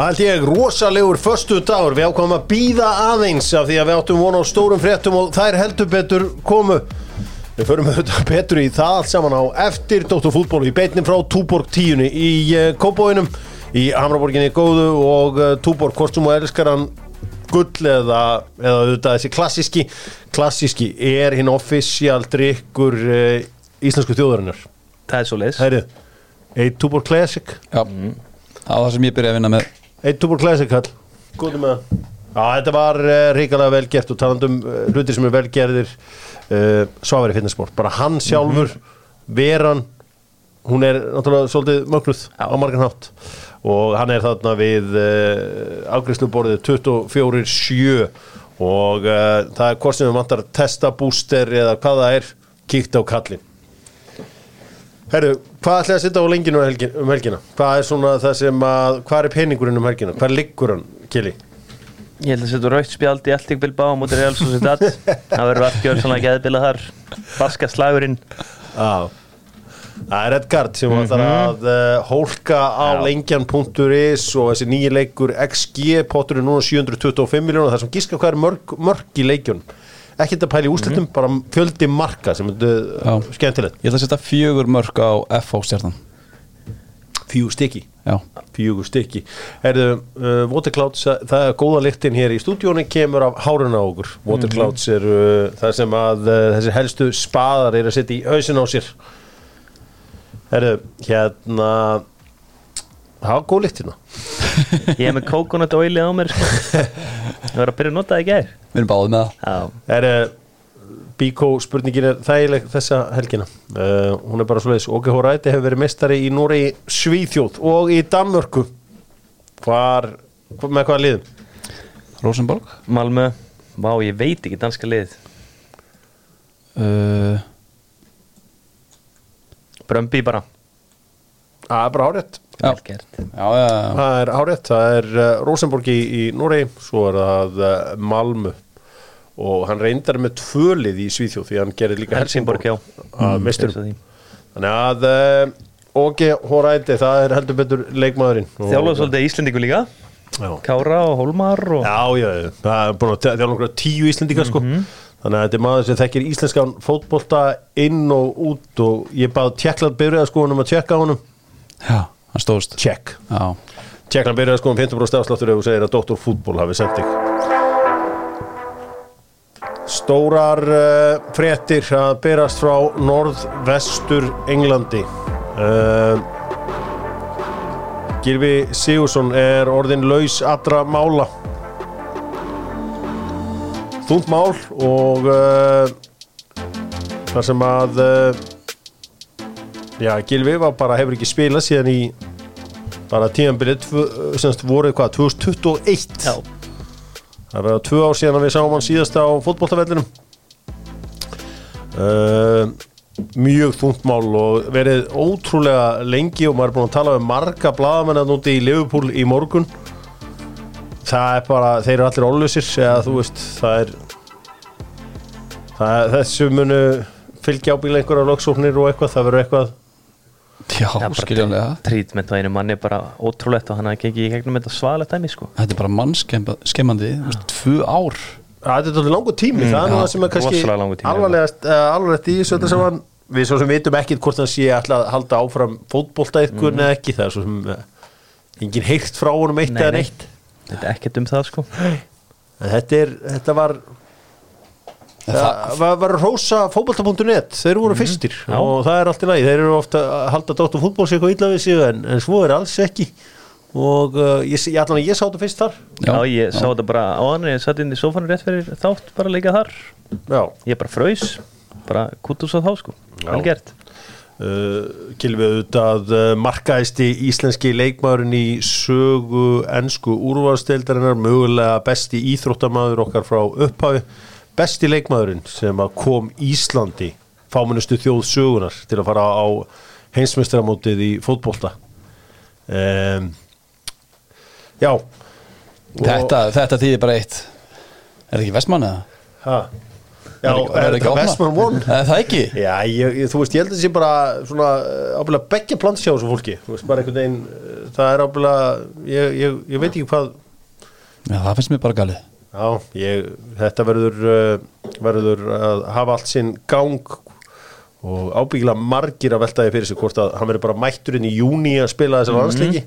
Það held ég rosalegur förstu dagur Við ákvæmum að býða aðeins af því að við áttum vona á stórum fréttum og þær heldur betur komu. Við förum auðvitað betur í það allt saman á eftir Dóttur fútból í beinni frá Túborg 10 í uh, Kópóinum í Hamraborginni góðu og uh, Túborg Kostum og elskar hann gull eða, eða auðvitað þessi klassíski. Klassíski er hinn offisjál drikkur uh, íslensku þjóðarinnar. Það er svo leiðis Hæri, eitt Túborg Classic. Já, það var það sem ég byrjaði að vinna með Eitt Túbor Classic hall Góðum með það. Já, þetta var uh, ríkalega vel gert. Og talandum uh, hlutir sem er vel gerðir. Uh, Svavari fitnessport, bara hann sjálfur veran hún er náttúrulega svolítið mögnuð á margan hátt. Og hann er þarna við afgriðsluborðið 24-7 og það er hvort sem við vantar testabúster eða hvað það er kíkt á kallin Herru, hvað ætlaði að sitja á lenginu um helgina, um helgina? Hvað er svona það sem að, hvað er peningurinn um helgina? Hvað liggur hann, Kili? Ég held að setja raukt spjald í Bilbao á móti Real Sociedad Það verður allt gjör svona geðbila þar Baska slagurinn Já Það er Edgard sem mm -hmm. að uh, hólka á lengjan.is og þessi nýji leikur XG potturinn núna 725 miljónar þar sem gíska hvað er mörg, mörg í leikjun ekki þetta pæli úrslitum, bara fjöldi marka sem er Já. uh, skemmtilegt. Ég ætla að setja fjögur mörg á FH stjarnan. Fjú stykki? Fjögur stykki. Uh, Waterclouds, það er góða lyktin hér í stúdíónu kemur af háruna á okkur. Waterclouds er uh, það sem að uh, þessi helstu spaðar er að setja í hausin á sér. Herðu, hérna það var góð lykt hérna Ég hef með coconut oili á mér sko. Það verður að byrja að nota það í gær. Við erum báðið með það. Já, Herðu, Bíkó spurningin er þægileg þessa helgina. Uh, hún er bara svoleiðis, Óge Hóræti hefur verið mestari í Noregi Svíþjóð og í Danmörku. Hvar, með hvaða liðum? Rosenborg. Malmö. Vá, ég veit ekki danska lið. Uh, Brömbi bara. Það er bara hárétt Já, Vel gert. já, já, já. Það er hárétt, það er uh, Rosenborg í, í Noregi, svo er það uh, Malmö og hann reyndar með tvölið í Svíþjóð því hann gerir líka Helsingborg, já að mesturum. Þessu því. Þannig að uh, Óge Hóræti, það er heldur betur leikmaðurinn. Þjálfur svolítið Íslendingu líka Já. Kára og Hólmar og Já, já, já, það er búin að þjálfa einhverja tíu Íslendinga sko Þannig að þetta er maður sem þekkir íslenskan fótbolta inn og út og ég bað Tjekkland byrjaða sko um að tjekka á honum já hann stóðst. Tjekk Já, Tjekkland byrjaða sko um 50% afsláttur ef þú segir að Dr. Fútból hafi sendt þig. Stórar uh, fréttir að byrjast frá norðvestur Englandi uh, Gilvi Sigursson er orðin laus allra mála. Þúnt mál og uh, þar sem að já, Gilvi var bara hefur ekki spilað síðan í bara tíðanbilið semst voru hvað, 2021 Já, það verða tvö ár síðan að við sáum hann síðast á fótboltavellinum. Uh, mjög þungt mál og verið ótrúlega lengi og maður er búin að tala um marga blaðamenn að núti í Liverpool í morgun. Það er bara, þeir eru allir ólusir eða þú veist, það er það er þessu munu fylgja ábíla einhverja loksóknir og eitthvað, það verður eitthvað já, skiljanlega. Trítment á einu manni er bara ótrúlegt og hann hafði gengið í gegnum þetta svaðalegt dæmi sko. Þetta er bara mannskemmandi þú veist, Tvö ár. Það er langur tími, það er það sem er kannski tími. alvarlegast, uh, alvarlegast í þessu þetta sem hann við svo sem vitum ekkit hvort hann sé alltaf að halda áfram fótbolta ykkur Mhm. eða ekki, það er svo sem uh, engin heyrt frá honum eitt eða nei. neitt. Þetta er ekkert um það sko. En þetta er, þetta var það var, var rosa fótbolta.net, þeir voru fyrstir. Mhm. Já. og það er allt í lagi, þeir eru ofta að halda dóttur fútbols eitthvað illa við sig en, en svo er alls ekki. Og uh, ég, ég, allan ég sá þetta fyrst þar. Já, ég sá þetta bara á hann Ég satt inn í sófanu rétt fyrir þátt bara líka þar. Já. Ég bara fraus Bara kútus á þá sko. Já. Vel gert. Uh, Kilvið auðvitað uh, markaðisti íslenski leikmaðurinn í sögu ennsku úrvarsdeildarinnar mögulega besti íþróttamaður okkar frá upphafi besti leikmaðurinn sem kom Íslandi fámennustu þjóð sögunar til að fara á heimsmestramótið í fótbolta um, Já Þetta, þetta þýðir bara eitt Er það ekki vestmann eða? ha, Já, Er er þetta? Vestmann? Er það ekki? Já, ég, ég, þú veist, ég held að það sé bara svona uh, ábyrlega beggja plantið sjá þessu fólki þú veist, bara einhvern veginn uh, það er ábyggilega ég, ég, ég veit ekki hvað Já, það finnst mér bara galið Já, ég, þetta verður uh, verður að hafa allt sinn gang og ábyggilega margir að veltaði fyrir sig hvort að hann verður bara mættur inn í júni að spila þessar landsleiki.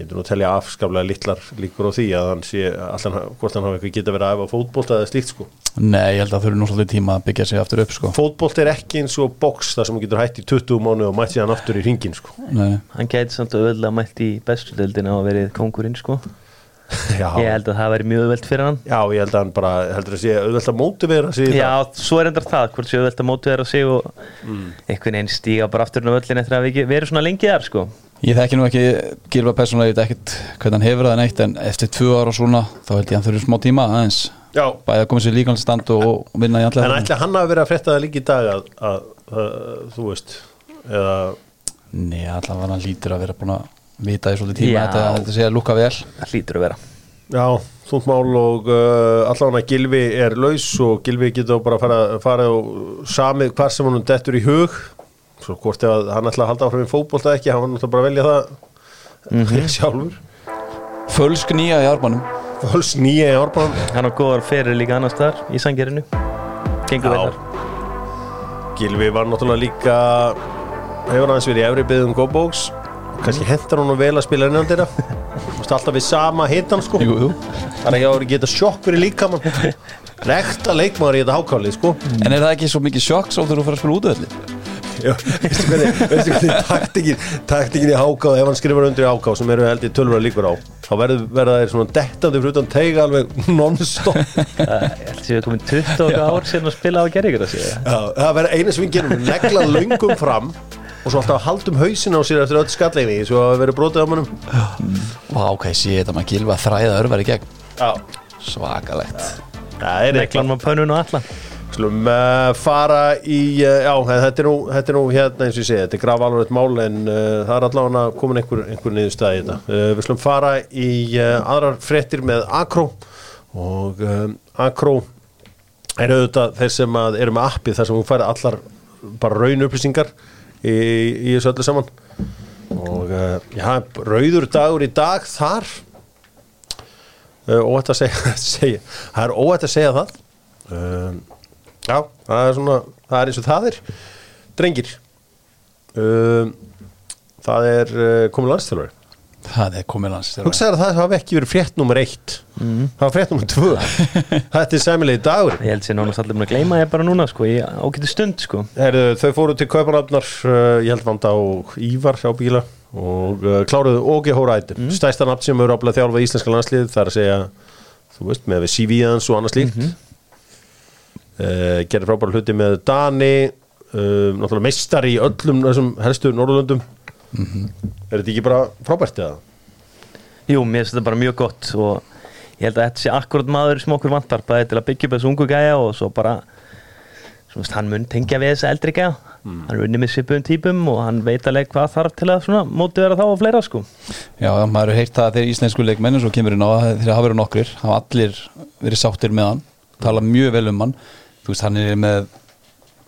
Ég myndi nú að telja afskaplega litlar líkur á því að hann sé allan, hvort hann hafa eitthvað geta verið að æfa fótbolt eða slíkt sko. Nei, ég held að þau eru nú svolítið tíma að byggja sig aftur upp sko. Fótbolt er ekki eins og box þar sem hann getur hætt í 20 mánu og mætt síðan aftur í ringin sko. Nei, Hann gæti samt auðvitað Já, Ég held að það væri mjög auðvelt fyrir hann. Já ég held að hann bara heldur að sé auðvelt að mótivera sig í það. Já, svo er endar það, hvort séu auðvelt að að sig og Mm. einhvern veginn stíga bara aftur inn á völlin eftir að við ekki verið svona lengi þar sko. Ég þekki nú ekki Gilva persónulega, ég veit ekkert hvernig hann hefur það neitt en eftir tvö ára og svona þá held ég að hann þurfi smá tíma aðeins. Já, bæði að koma sér líka stand og, og vinna í En allega ætli hann hafi verið að frétta það líka í dag að, að, að þú veist eða, Nei, allavega hann lítur að vera búin að vita í svolítið tíma þetta, þetta sé að lúka vel. Það hlýtur að vera. Já, þúnt mál og uh, allavega Gilvi er laus og Gilvi getur bara að fara, fara og samið hvar sem hann dettur í hug. Svo hvort ef að hann ætla að halda áfram í fótbolta ekki, hann var náttúrulega bara að velja það sjálfur. Fölsk nýja í ármannum Föls nýja í árbán Hann á góðar fyrir líka annars þar í sangerinu Gengur þar. Gilvi var náttúrulega líka hefur hans verið í efri byggðum góðbóks kannski hentar hann vel að spila innan þeirra alltaf við sama hitan sko. Jú, jú. Það er ekki að geta sjokk fyrir líkamann. Rekta leikmaður í þetta hákáli sko. En er það ekki svo mikið sjokk svo þegar þú fyrir að spila útöðli? Já, veistu hvernig, veistu hvernig taktikin, taktikin í hákáð ef hann skrifar undir í hákáð sem eru held í tölvara líkur á þá verður verða þeir svona dettandi fyrir utan teiga alveg non-stop. Ég held að við komin 20 okkar ár síðan að spila á gerðingur að það sem við gerum negla löngum fram og svo alltaf haldum hausin á sér eftir öll skallegni svo að verður brotið á mannum Vá, ok, sé þetta maður gilva þræða örvar í gegn. Já, Svakalegt. Það er Neklan eitthvað með pönnun og allan Slum uh, fara í, uh, já, þetta er, nú, þetta er nú hérna eins og ég segi, þetta er graf alveg mál en uh, það er allavega komin einhver, einhver niður staði í þetta. Uh, við slum fara í uh, aðrar fréttir með Akro og um, Akro er auðvitað þeir sem að eru með appið þar sem hún færi allar bara raun upplýsingar í, í þessu öllu saman. Og uh, já, rauður dagur í dag þar. Uh, óætt að segja, segja það er óætt að segja það. Um, já, það er svona það er eins og það er. Drengir um, það er komið landstjálfari Það er komið lands hugsaður að það hafi ekki verið frétt nummer eitt. Það var frétt nummer tvö. Þetta er sæmilegi dagur. Ég held sér nánast allir búin að gleyma ég bara núna sko. Í ágæti stund sko. Herðu, þau fóru til Kaupanafnar uh, ég held vanda á Ívar hjá bíla og uh, kláruðu Ógi Hóræti mm. stæsta nafn sem eru áblæð þjálfa í íslenska landslið það er að segja, þú veist, með CV-ans og annað slíkt. Mm gerir frábæra hluti með Dani uh, náttúrulega meistari í öllum þessum helstu Norðurlöndum er þetta ekki bara frábært eða? Jú, mér finnst þetta bara mjög gott og ég held að þetta sé akkurat maður sem okkur vantar bæði til að byggja upp þessu ungu gæja og svo bara svona, veist, hann mun tengja við þessu eldri gæja. Hann er unni með svipum típum og hann veit alveg hvað þarf til að svona, móti vera þá og fleira sko. Já, maður heyrt það að þeir íslensku leikmenn og svo kemur inn á að þeir hafa verið nokkrir hafa allir verið sáttir með hann tala mjög vel um hann. Þú veist, hann er með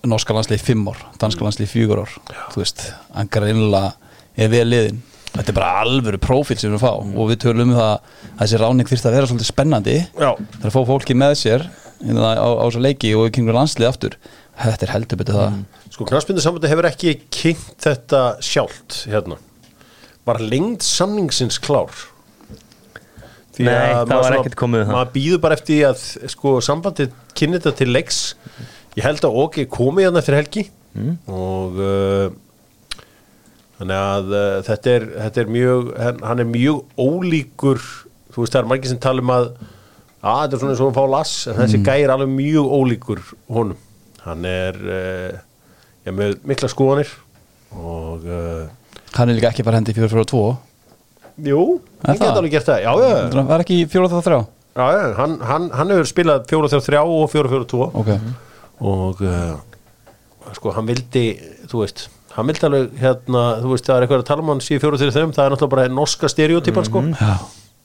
norska landslið í fimm ár, danska landslið í fjögur ár. Þú veist, hann greinlega er vel liðin. Þetta er bara alvöru prófíl sem við fá. Og við tölum um það að þessi ráning þyrst að vera svolítið spennandi. Já, það er að fá fólki með sér inn á, á, á þessu leiki og í kringur landslið aftur. Þetta er heldur betur það. Sko knarspindu sambandi hefur ekki kynnt þetta sjálft hérna. Var lengd samningsins klár? Því Nei, að það var ekkert komið um það. maður býður bara eftir að sko sambandi kynni þetta til leiks. Ég held að OK komi hérna fyrir helgi. Mm. og uh, þannig að uh, þetta, er, þetta er mjög hann, er mjög ólíkur þú veist það er margir sem tala um að að þetta er svona eins og að fá lass en þessi Mm. gæi er alveg mjög ólíkur honum. Hann er uh, já, með mikla skoðanir og uh, hann er líka ekki bara hendi 4-4-2 jú, hann geta alveg gert það já, já, var ekki 4-3 já, já hann, hann, hann hefur spilað 4-3 og 4-4-2 ok, og uh, sko hann vildi þú veist, hann vildi alveg hérna, þú veist það er eitthvað að tala um hann síðan 4-3 það er náttúrulega bara norska stereotypan sko. Já.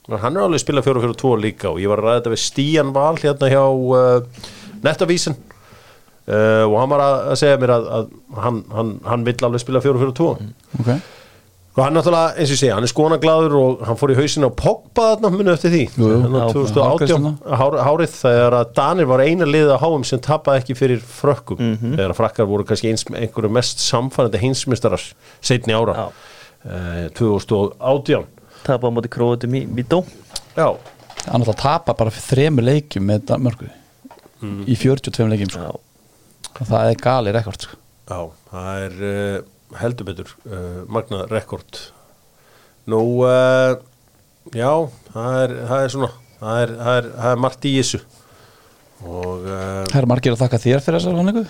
En hann er alveg spilað 4-4-2 líka og ég var að ræða þetta við Stían Val hérna hjá uh, Nettavísin. Uh, og hann var að, að segja mér að, að hann, hann, hann vill alveg spila 4-4-2 ok, og hann náttúrulega, eins og ég segja, hann er skonaglaður og hann fór í hausin á Pogba þarna munu eftir því. Þarna Já, 2018 hárgreiðsluna. hár, hárið þegar að Danir var eina liðið að háum sem tapaði ekki fyrir frökkum. Þegar að frakkar voru kannski eins, einhverju mest samfærandi heimsmyndstarar setni ára. Uh, 2018 Það var á móti króatum í Vító Já, hann að tapa bara fyrir þremur leikjum með Danmörku. Í 42 leikjum sko. Það er gali rekord sko. já, það er uh, heldur betur uh, magnað rekord. Nú, uh, já, það er, það er svona það er, það er, það er margt í þessu. Og uh, Það er margir að þakka þér fyrir þessar hanningu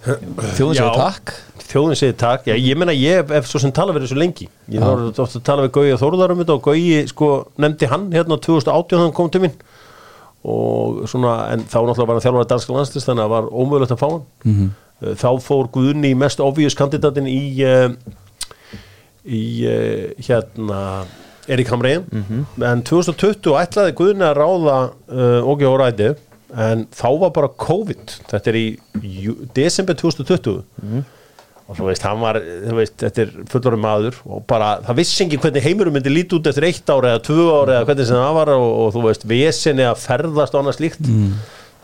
Þjóðin Já. sér takk. Þjóðin segir takk, já, ég meina ég hef svo sem tala verið svo lengi. Ég ofta að tala við Gauja Þórðar um þetta og Gauji sko nefndi hann hérna 2018 hann kom til mín. Og svona, en þá náttúrulega var hann þjálfur að danska landslist þannig að það var ómögulegt að fá hann. Mhm. -hmm. Þá fór Guðni mest obvious kandidatin í uh, í uh, hérna Erik Hamrein en 2020 ætlaði Guðni að ráða uh, Ógi Óræði en þá var bara COVID. Þetta er í desember 2020 og svo veist, hann var þú veist, þetta er fullorinn maður og bara, það vissi ekki hvernig heimurum myndi líti út eftir eitt ára eða tvö ára eða hvernig sem það var og, og þú veist, vesinni að ferðast og annað slíkt.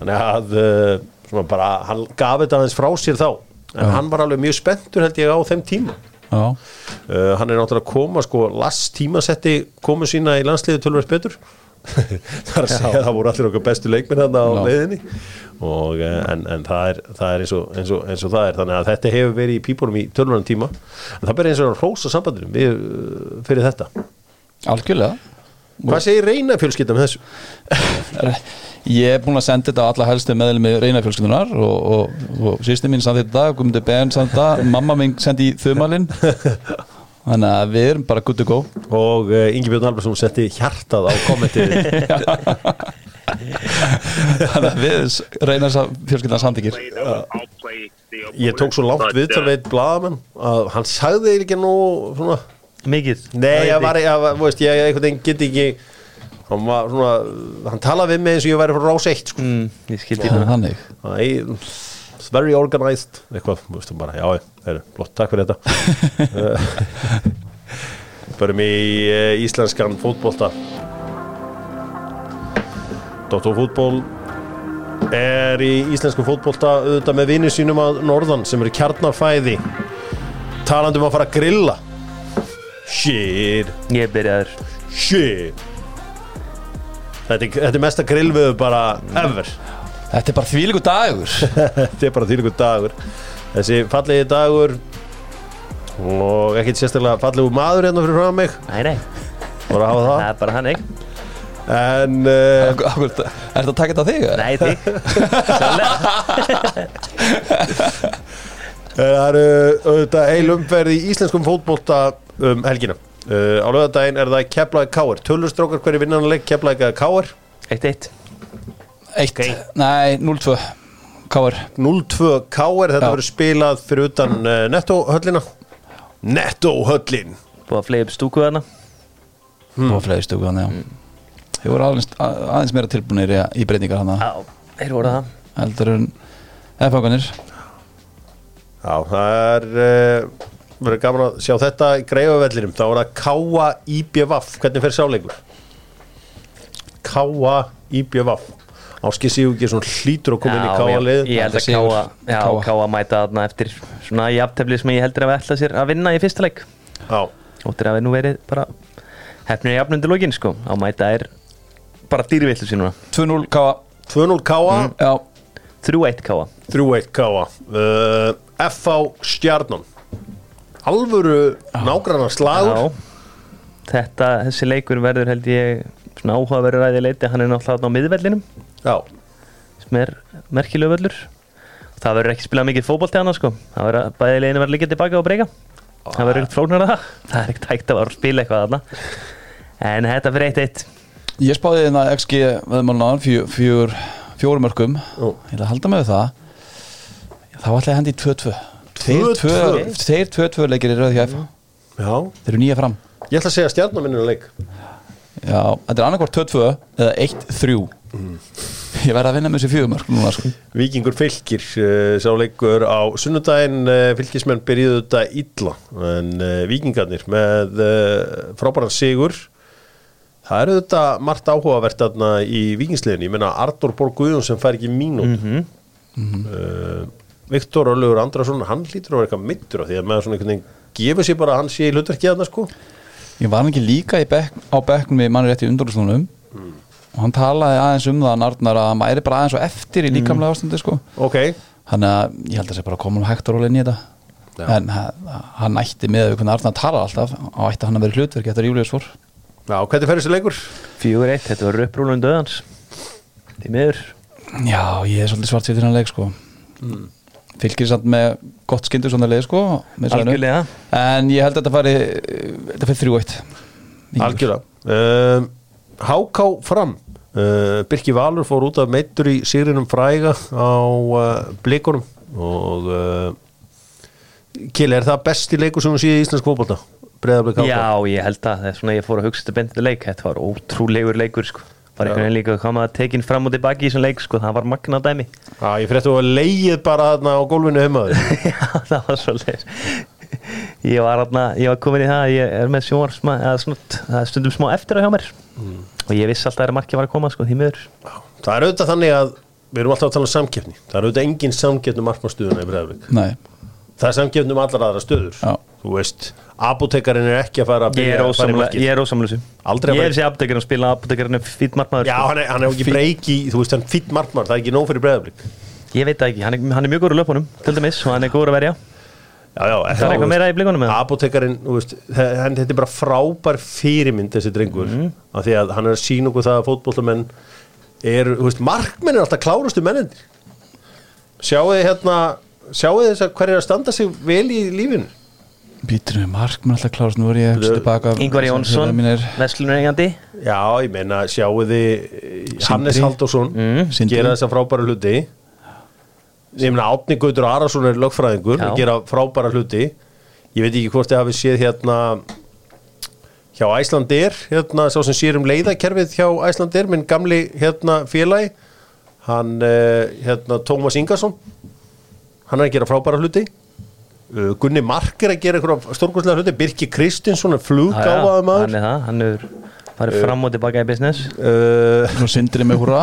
Þannig að uh, svona bara, hann gaf þetta aðeins frá sér þá. En hann var alveg mjög spenntur held ég á þeim tíma. Já, uh, hann er náttúrulega að koma sko, Lass tímasetti komu sína í landsliðu tölvöld betur. Það er að segja að það voru allir okkar bestu leikminn hann á Já. leiðinni. Og, eh, en, en það er, það er eins, og, eins, og, eins og það er. Þannig að þetta hefur verið í pípunum í tölvöldum tíma. En það ber eins og að rósa sambandinu við, uh, fyrir þetta. Algjörlega. Hvað segir reyna fjölskyldum þessu? Ég er búin að senda þetta á alla helstu meðlum með reyna fjölskyldunar og, og, og sýsti mín samt þetta, Guðmundur Ben samt þetta, mamma mín sendi í þumalinn. Þannig að við erum bara good to go. Og uh, Ingi Björn Albersson setti hjartað á kommentið. Þannig að við reyna fjölskyldunar samtíkir ég tók svo langt viðtal við eitt blaðamenn að hann sagði ekki nú svona mikið. Nei, ég var, ég, veist, ég veginn get ekki hann var svona, hann talaði við mig eins og ég væri frá rás 1 sko. mm, Ég skildi Það það þannig. Æ, it's very organized. Eitthvað, þú veist, bara, já, heru, flott, takk fyrir þetta. Börum í uh, íslenskan fótbolta. Dóttor fútból er í íslenskum fótbolta auðvitað með vinnu sínum að norðan sem eru kjarnarfæði talandi um að fara að grilla. Shit. Ég byrjaður. Shit Þetta er, þetta er mesta grillvöðu bara ever. Þetta er bara þvílíku dagur. Þetta er bara þýrleikur dagur. Þessi fallegi dagur og ekkert sérstaklega fallegu maður hérna fyrir frá mig. Nei, nei, bara að hafa það. Það er bara hann ekki en uh, Er þetta að taka þetta á þig? eða? Nei, þig. Það eru auðvitað heil umferð í íslenskum fótbolta um helgina uh, á lögadaginn er það Keflaði Káir tölustrókar hverju vinnanleik Keflaði eitt Eitt, Ok. nei, 0-2 Káar 0-2 Káir þetta verður spilað fyrir utan uh, nettóhöllina nettóhöllin Búið að fleið upp stúku þarna. Hmm. og fleiri stöku hann, já. Þið voru aðeins, að- aðeins meira tilbúinir í, í breytingar hann Já, þeir voru það. Heldur en efanganir Já, það er uh, verður gaman að sjá þetta í greifavellinum þá er það Káa IBVF hvernig fer sáleikur? Káa IBVF Áskil Sigurgesson hlýtur að koma inn í Káa lið Ég held að káa mæta þarna eftir svona jafntefli sem ég heldur að við ætla sér að vinna í fyrsta leik. Já, Óttir að við nú verið bara hefnir í jafnundi lókin sko. Á mæta er bara dýrvillu sín núna 2-0 Káa 2-0 Káa, Já, 3-1 káa 3-1 Káa uh, FH Stjarnan Alvöru nágrannar slagur Já, þetta, þessi leikur verður held ég svona áhugaverður að ég leiti hann er náttúrulega þarna á miðvellinum. Já, sem er merkilegu völlur. Það verður ekki spilað mikið fótbolt til hann sko. Það verður að bæði leginu verður líka tilbaka og breyka. Það verður ekkert flóknar að það það er ekkert hægt að vera að spila eitthvað þarna. En þetta fyrir eitt eitt. Ég spáði hérna XG veðmálunáðan fjör, fjör, fjórum mörgum Ó. Ég ætla að halda með það. Þá ætla ég að hendi í 2-2 Þeir 2-2. 2 Þeir 2-2 leikir í röð hjá F já. Þeir eru nýja fram. Ég ætla að segja Stjarnan minnur leik. Já, þetta er annarkvort 2-2 eða 1-3 Mm. ég verð að vinna með þessi fjögumörk núna sko. Víkingur fylgir uh, sá leikur á sunnudaginn. Uh, fylgismenn byrjuðu þetta illa en uh, Víkingarnir með uh, frábæran sigur. Það eru þetta margt áhugavert þarna í Víkingsliðin, ég meina Artur Borg Guðjón sem fær ekki mínút. Mm Viktor Ölugur Andrason hann hlýtur að vera eitthvað mittur á því að með svona einhvern veginn gefur sér bara að hann sé í hlutverki þarna sko. Ég var ekki líka í bekk, á bekknum við manni rétt í undurlustunum og hann talaði aðeins um það hann Arnar að hann væri bara aðeins og eftir í líkamlega ástandi sko. ok, þannig að ég held að það sé bara að koma um hægt og rólega inn í þetta. Já. en ha- hann ætti með hvernig Arnar talar alltaf og ætti hann að vera hlutverk eftir Július fór já, hvernig fer þessi leikur? Fjögur eitt, þetta var upprúlun döðans. Því miður. Já, ég er svolítið svart sér til hann leik sko. Fylgir samt með gott skyndur svona leik sko, en ég held að þetta fari þetta fyrir þrjú eitt. Algjörlega. Um, Háká fram. Uh, Birki Valur fór út af meittur í Sigrinum fræga á uh, blikunum og uh, Kili, er það besti leikur sem þú séð í Íslands kvópalda? Breiðablik Háká? Já, ég held að það er svona ég fór að hugsa þetta bendið leik. Þetta var ótrúlegur leikur sko Bara einhvern veginn líka að koma að tekin fram og tilbaki í þessum leik sko, það var magna dæmi. Já, ég frétti að leið bara þarna á gólfinu heimaður Já, það var svolítið Ég var, var komin í það að ég er með snott, það er stundum smá eftir á hjá mér. Og ég vissi alltaf að markið var að koma sko, því miður. Það er auðvitað þannig að við erum alltaf að tala um samkeppni. Það er auðvitað engin samkeppni um markmannstöðuna í Breiðablik. Nei, Það er samkeppni um allar aðra stöður Já. Þú veist, apotekarinn er ekki að fara að byrja er að fara í markið. Ég er að Ég er þessi aptekarinn að spila aptekarinn er fýtt markmaður Já, sko. hann er, hann er ekki breyki, þú veist, hann fýtt markmann, það er ekki nóg fyrir Breiðablik Ég veit það ekki, hann er, hann er mjög góður í löpunum til dæmis og hann er góður að verja Já, já, Það er eitthvað meira í blikunum með það Apotekarinn, þú veist, hann, þetta er bara frábær fyrirmynd þessi drengur Mhm. af því að hann er að sína okkur það að fótbollamenn er, þú veist, markmenn er alltaf klárustu mennendir Sjáu þið hérna sjáu þess að hver er að standa sig vel í lífinu? Býtur við mark mér alltaf klárast, nú er ég að hugsa tilbaka Ingvar Jónsson, mínir, Vestlunur eigandi Já, ég meina, sjáu þið eh, Hannes Sindri. Halldórsson Mm. Gera þessa frábæra hluti. Ég meina, Átni Gautur Arason er lögfræðingur Já. og gera frábæra hluti. Ég veit ekki hvort þið hafið séð hérna hjá Æslandir hérna, sá sem sér um leiðakerfið hjá Æslandir, minn gamli hérna félagi. Hann uh, hérna Tómas Ingarsson hann er að gera frábæra hluti. Uh, Gunni Mark er að gera einhverja stórkostlega hluti. Birki Kristinsson er fluggáfaði maður. Hann er það, hann er farið fram og tilbaka í business. uh, Svo sindri með húra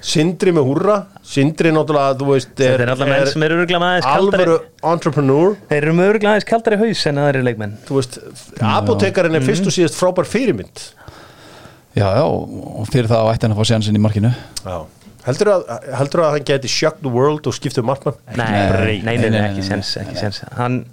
Sindri með húrra. Sindri náttúrulega, þú veist Þetta er öruglega aðeins kaldari alvöru entrepreneur. Þeir eru með öruglega aðeins kaldari haus en aðri leikmenn. Þú veist, apotekarinn er fyrst og síðast frábær fyrirmynd. Já, já, og fyrir það ætti hann að fá sénsinn í markinu. Já. Heldur að, heldur að hann geti shock the world og skipta um markmann? Nei, nei, nei, ekki sens, ekki sens Hann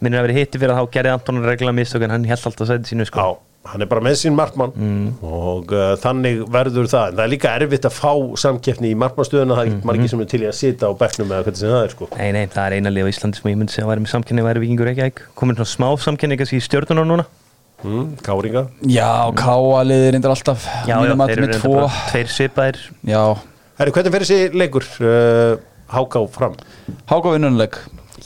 minnir að vera hitti fyrir að þá gerði Anton regla mistök en hann held alltaf sæti sínu sko. Já, hann er bara með sín markmann. Og uh, þannig verður það. En það er líka erfitt að fá samkeppni í markmannstöðuna. Það er ekki margir sem er til í að sita á bekknum eða hvernig sem það er sko. Nei, nei, það er eina lið á Íslandi sem ég myndi segja að væri með samkenni væri vikingur ekki ekki komin svona smá samkenni kannski í stjórnunar núna. Mm, Káringa. Já, káaliðir reyndar alltaf Já, já, þeir eru með reynda tvo. bara tveir svipaðir. Já, Herri, hvernig fer þessi leikur uh, Háká fram? háka vinnunleik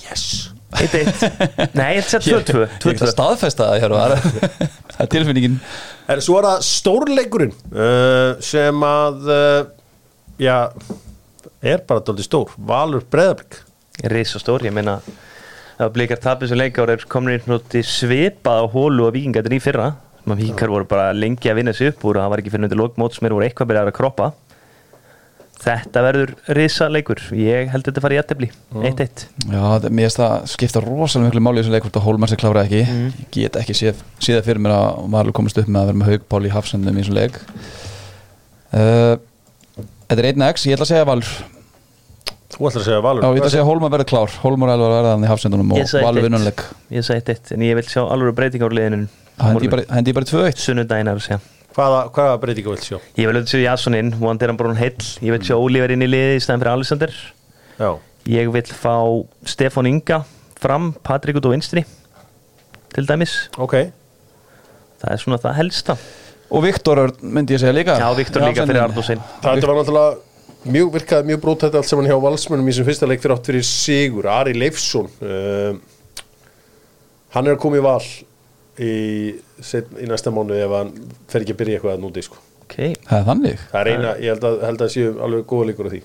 Yes. 1-1 Nei, þetta er 2-2 Ég get að staðfesta það hér og það er- það er tilfinningin. Herri, svo er það stórleikurinn uh, sem að uh, já er bara dálítið stór, Valur Breiðablík Risa stór, ég meina ef blikar tapis og leikár er komin í svona svipað á hólu og vikingatir í fyrra. Sem að vikingar voru bara lengi að vinna sig upp og það var ekki fyrir undir lokmót sem eru voru eitthvað byrjar að kroppa Þetta verður risa leikur ég held þetta fari í jættefli 1-1 Já, það- mér finnst það skipta rosalega miklu máli í þessum leik hvort að Hólmar sér klára ekki. Ég get ekki séð, séð fyrir mér að Valur komist upp með að vera með haugpál í hafsendum í þessum leik. Uh, Þetta er 1x, ég ætla að segja Valur. Þú ætlar að segja Valur. Já, ég ætla að segja að Hólmar verður klár. Hólmar alveg að verða hann í hafsendunum og Valur 1-1. vinnunleik Ég sagði 1-1 en ég vil sjá alveg breyting á liðinu. Hendi ég bara, hendi ég bara 2-1 sunnudaginn er að segja Hvaða, hvaða breytinga vilt sjá? Ég vil auðvitað sjá Jason inn, vonandi er hann bara heill Ég vil sjá Oliver inn í liði í stæðan fyrir Alexander. Já, Ég vil fá Stefán Inga fram, Patrik út á vinstri til dæmis. Ok. Það er svona það helsta. Og Viktor Örn myndi ég segja líka. Já, Viktor líka fyrir Ardósin Þetta var náttúrulega mjög virkaði mjög brótætt allt saman hjá valsmönum í sem fyrsta leik fyrir átt fyrir Sigur, Ari Leifsson uh, hann er að koma í val í, í næsta mánu ef hann fer ekki að byrja eitthvað að núti sko. ok, það er þannig. Það er eina, ég held að, held að séu alveg góða líkur á því.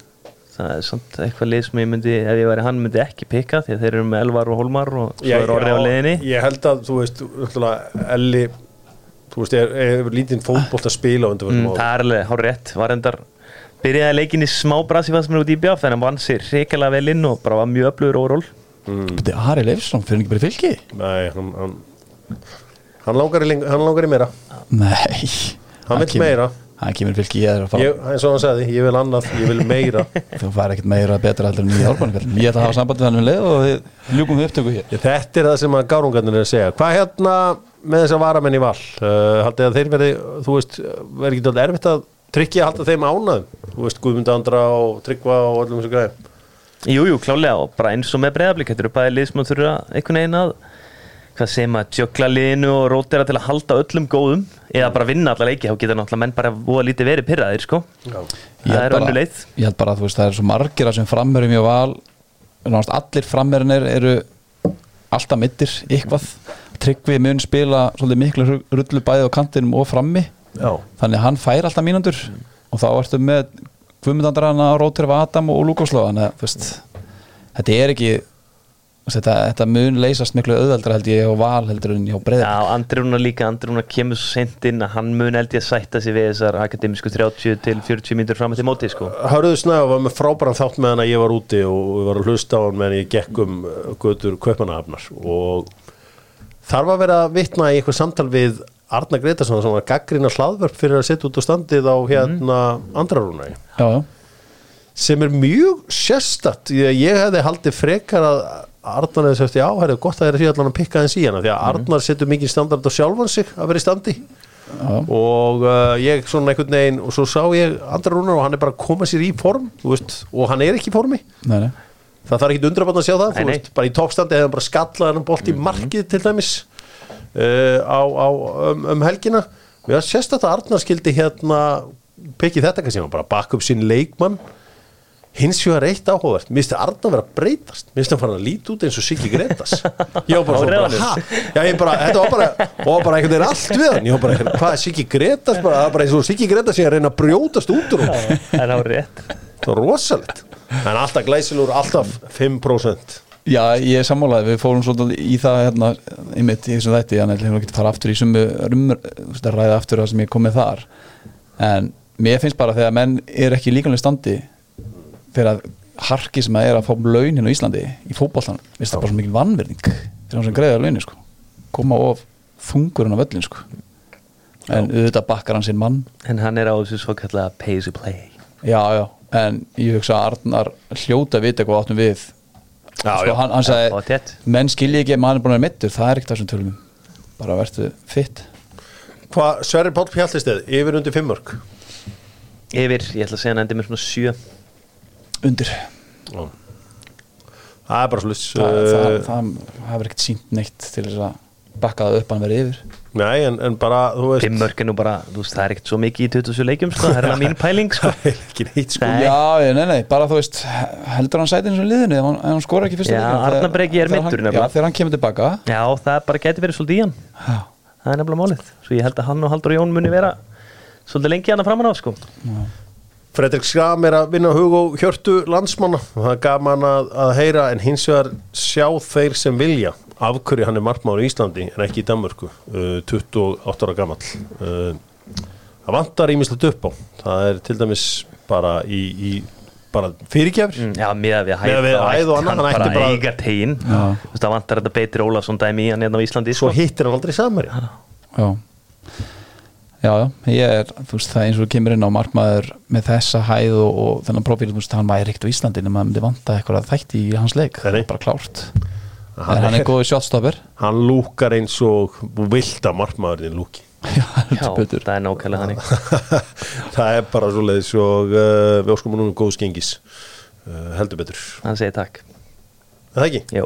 Það er samt eitthvað lið sem ég myndi, ef ég væri hann myndi ekki pikka því að þeir eru með Elvar og Holmar og svo er orðið á liðinni. Ég held að, þú veist, Elli Þú veist, er, er lítinn fótbolt að spila á undanförnum mm, það er alveg, hár rétt, var endar byrjaði leikin í smá brasi fannst mér út í bjáf en hann vann sér reikalega vel inn og bara var mjög öflugur overall. Beti, Ari Leifsson fyrir ekki bara í fylki? Nei, hann hann, hann, langar í, hann langar í meira. Nei. Hann vill meira. Hann kemur í fylki ég er að fara. Ég, eins og hann sagði, ég vil annað, ég vil meira. Þú fær ekkert meira betra heldur en nýja árbænum ég ætla að hafa samband við hann um leið og við ljúkum við upptöku hér. Ég, Þetta er það sem að gárungarnir er að segja. Hvað hérna með þess að varamenn í val? Uh, Haldið að þeir verði, þú veist verði ekki alltaf erfitt að tryggja að halda þeim ánaðum Þú veist, Guðmund Andra og Tryggva og öllum þessu gæðum Jú, jú, klálega. Og bara eins og með breyðablík þetta eru bæði lið sem þurfa einhvern veginn að hvað segir maður, jökla liðinu og rótera til að halda öllum góðum eða bara vinna alla leiki, þá geta náttúrulega menn bara voða lítið verið pyrraðir, sko. Ég það er bara- önnu leið. ég held bara að þú veist það er svo margir að sem frammerum í val. Nánast allir frammerinir eru alltaf mittir eitthvað. Tryggvi mun spila svolítið miklu rullu bæði á kantinum og frammi. Já, þannig að hann fær alltaf mínundur og þá ertu með Guðmundandrana, Rótterf Adam þetta þetta, mun leysast miklu auðveldra held ég á val heldur en hjá breyðar Já, Andri Rúnar líka, Andri Rúnar kemur svo sent inn að hann mun held ég að sætta sig við þessar akademísku 30 til 40 mínútur fram eftir móti, sko. Hörður Snæfa var með frábæran þátt með hann að ég var úti og við varum að hlusta á hann meðan ég gekk um uh, götur Kaupanahafnar og þar var verið að vitna í eitthvað samtal við Arna Gretarsson sem var gaggrina hlaðvörp fyrir að setja út á standið á hérna andrarúnægi já, já, sem er mjög sérstatt ég, ég hefði haldið frekar að Arnar hefði sagt já, það er gott að það er því allan að pikka þess í hana því að Arnar setur mikið standard á sjálfan sig að vera í standi já. og uh, ég svona einhvern veginn og svo sá ég Andra Rúnar og hann er bara að koma sér í form þú veist, og hann er ekki í formi Nei, nei. það þarf ekki undrabann að sjá það Nei, þú nei. veist, bara í toppstandi hefði hann bara skallað hann bolt í markið til dæmis uh, á, á, um, um helgina við að sérst að Arnar skildi hérna pekið þetta kannski, hann bara baka upp sinn leikmann hins vegar eitt áhugavert, mér finnst Arnar vera að breytast. Mér finnst hann fara að líti út eins og Siggi Gretas ég var bara svona, ég bara, þetta var bara, var bara einhvern veginn allt við hann. Ég var bara, hvað er Siggi Gretas bara, það er bara eins og Siggi Gretas sé að reyna að brjótast út úr hún Það er það var rosalegt. En alltaf glæsilur, alltaf 5% Já, ég er sammálaði, við fórum svolítið í það hérna, einmitt í þessum þætti að ég ekki fara aftur í sumu ræða aftur það sem ég kom með þar. En mér finnst bara þegar menn er ekki líkanlega standi þegar harki sem að er að fá launin á Íslandi í fótbollan, finnst það bara svo mikil vannverðing þegar hann sem greiða launin sko. Koma of þungur hann á völlin sko en auðvitað bakkar hann sinn mann. En hann er á þessu svo kallega pay to play. Já, já, en ég hugsa að Arnar hljóta að vita hvað áttum við. Já, sko, já. hann, hann sagði, menn skilji ekki að maður er búin að vera mittur, það er ekkert það sem tölum. Um. bara verður fitt hvað, Sverri Páll Pjallisteð, yfir undir 5 mörg Yfir, ég ætla að segja hann endi með svona 7 undir. Það er bara sluss það, það, uh, það hefur ekkert sínt neitt til þess að bakka það upp að verið yfir. Nei, en, en bara, þú veist Fimm mörk er nú bara, þú veist, það er ekkert svo mikið í 27 leikjum, sko, það er alveg mín pæling, sko. Það er ekki neitt sko. Nei. já, nei, nei, bara þú veist heldur hann sætið eins og liðinu ef hann, skora ekki fyrsta Já, Breki er nefnilega. já, þegar hann kemur tilbaka Já, það bara geti verið svolítið í hann. Já, Það er nefnilega málið. Svo ég held að hann og Haldur Jón muni vera svolítið lengi hann að framan á, sko Fredrik Skram er að vinna hug og hjörtu landsmanna. Og það er gaman að, að heyra en hins vegar sjá þeir sem vilja af hverju hann er markmáður í Íslandi en ekki í Danmörku, uh, 28 ára gamall. Uh, það vantar ímislegt upp á. Það er til dæmis bara í, í bara fyrirgjafir Mm, Já, með við Miðað við hæð og annað, hann hann ætti bara bara- eiga tegin. Það vantar þetta Beitir Ólafsson dæmi í hann hérna á Íslandi, svo sko. hittir hann aldrei samari já já, ég er þú veist, það er eins og kemur inn á markmaður með þessa hæð og, og þennan profíl þú veist, hann væri ekkert á Íslandi en maður myndi vanta eitthvað þætti í hans leik, það er bara klárt. Hann en hann er- góður shotstopper? hann lúkar eins og vilda markmáðurinn lúki. Já, Já, það er nákvæmlega þannig. Það er bara svo leiðis og uh, við óskum núna góðs gengis. Uh, heldur betur, Hann segir takk. Er það ekki? Jó,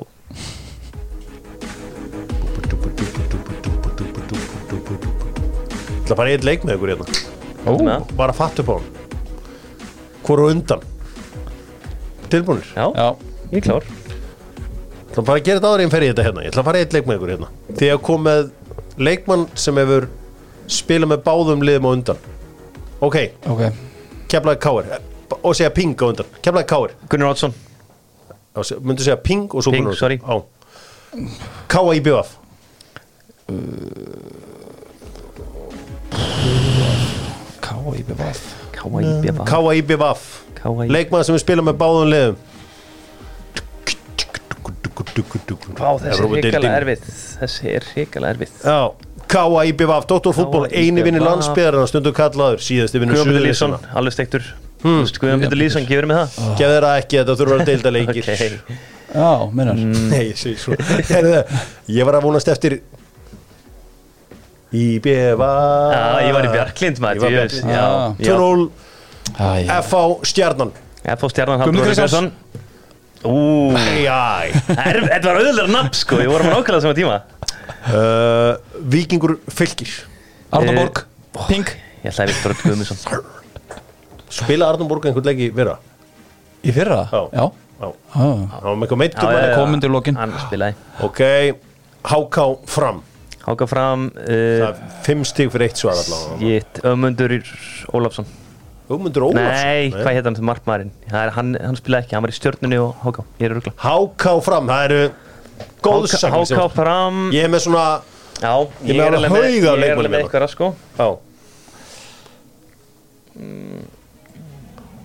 Það bara einn leik með ykkur hérna. Ó, með bara fatt upp á hann Hvor og undan? Tilbúinir Já, já, ég er klár. Það bara að gera þetta áður en fer í þetta hérna. Ég ætla að fara einn leik með ykkur hérna. Því að kom með leikmann sem hefur spilað með báðum liðum á undan. Ok, Ok, keflaði káir Og segja ping á undan. Keflaði káir Gunnar Oddsson. Myndu segja ping og svo Ping, Gunnar. sorry. Káa í BF K.I.B.V. K.I.B.V. Káa í BF K.I.B.V. Leikmaður sem við spila með báðum liðum. Vá, þessi er hrikalega erfið. Þessi er hrikalega erfið. Já, Káa í BF Doktorfútból, K.A. eini vinni IBVF. landsbyðarinn stundu kallaður, síðasti vinni Guðjón Pétur Lýsson, alveg steiktur Þú veist, Guðjón Pétur Lýsson, gefur mig það. Gefðu þeirra ekki, þetta þurfa að deilda leikir Já, minnar. Nei, ég segi svo. Heyrðu, Ég var að vonast eftir Í BF Já, ég var í Bjarklind Ég maður var ég veist, Bjarklind. Já, já. 2-0 Æ, FH Stjarnan. Fór stjarnan Kristjáns. Kristjánsson. Þetta var auðvitað nafn sko Ég vorum nákvæmlega sama tíma. Uh, Víkingur Fylkir. Arnaborg Ping Ég ætlaði Viktor Örn Guðmundsson. Spila Arnumborg einhvern leik í vera Í fyrra? Já. Já. Já, Já. hann var með eitthvað meittum Já, já, já. Kom undir lokin. Hann spilaði. Ok, HK fram Háka fram uh, fimm stig fyrir eitt svar allavega. Ömundur Ólafsson. Hugmundur Ólafsson? Nei, hvað heit hann sem markmaðurinn hann, hann spilaði ekki, hann var í stjörnunni og Háka HK fram, það eru góðsagnir sem- Háka fram. Ég er með svona Já, Ég með með, ég er alveg með hérna. eitthvað sko. Já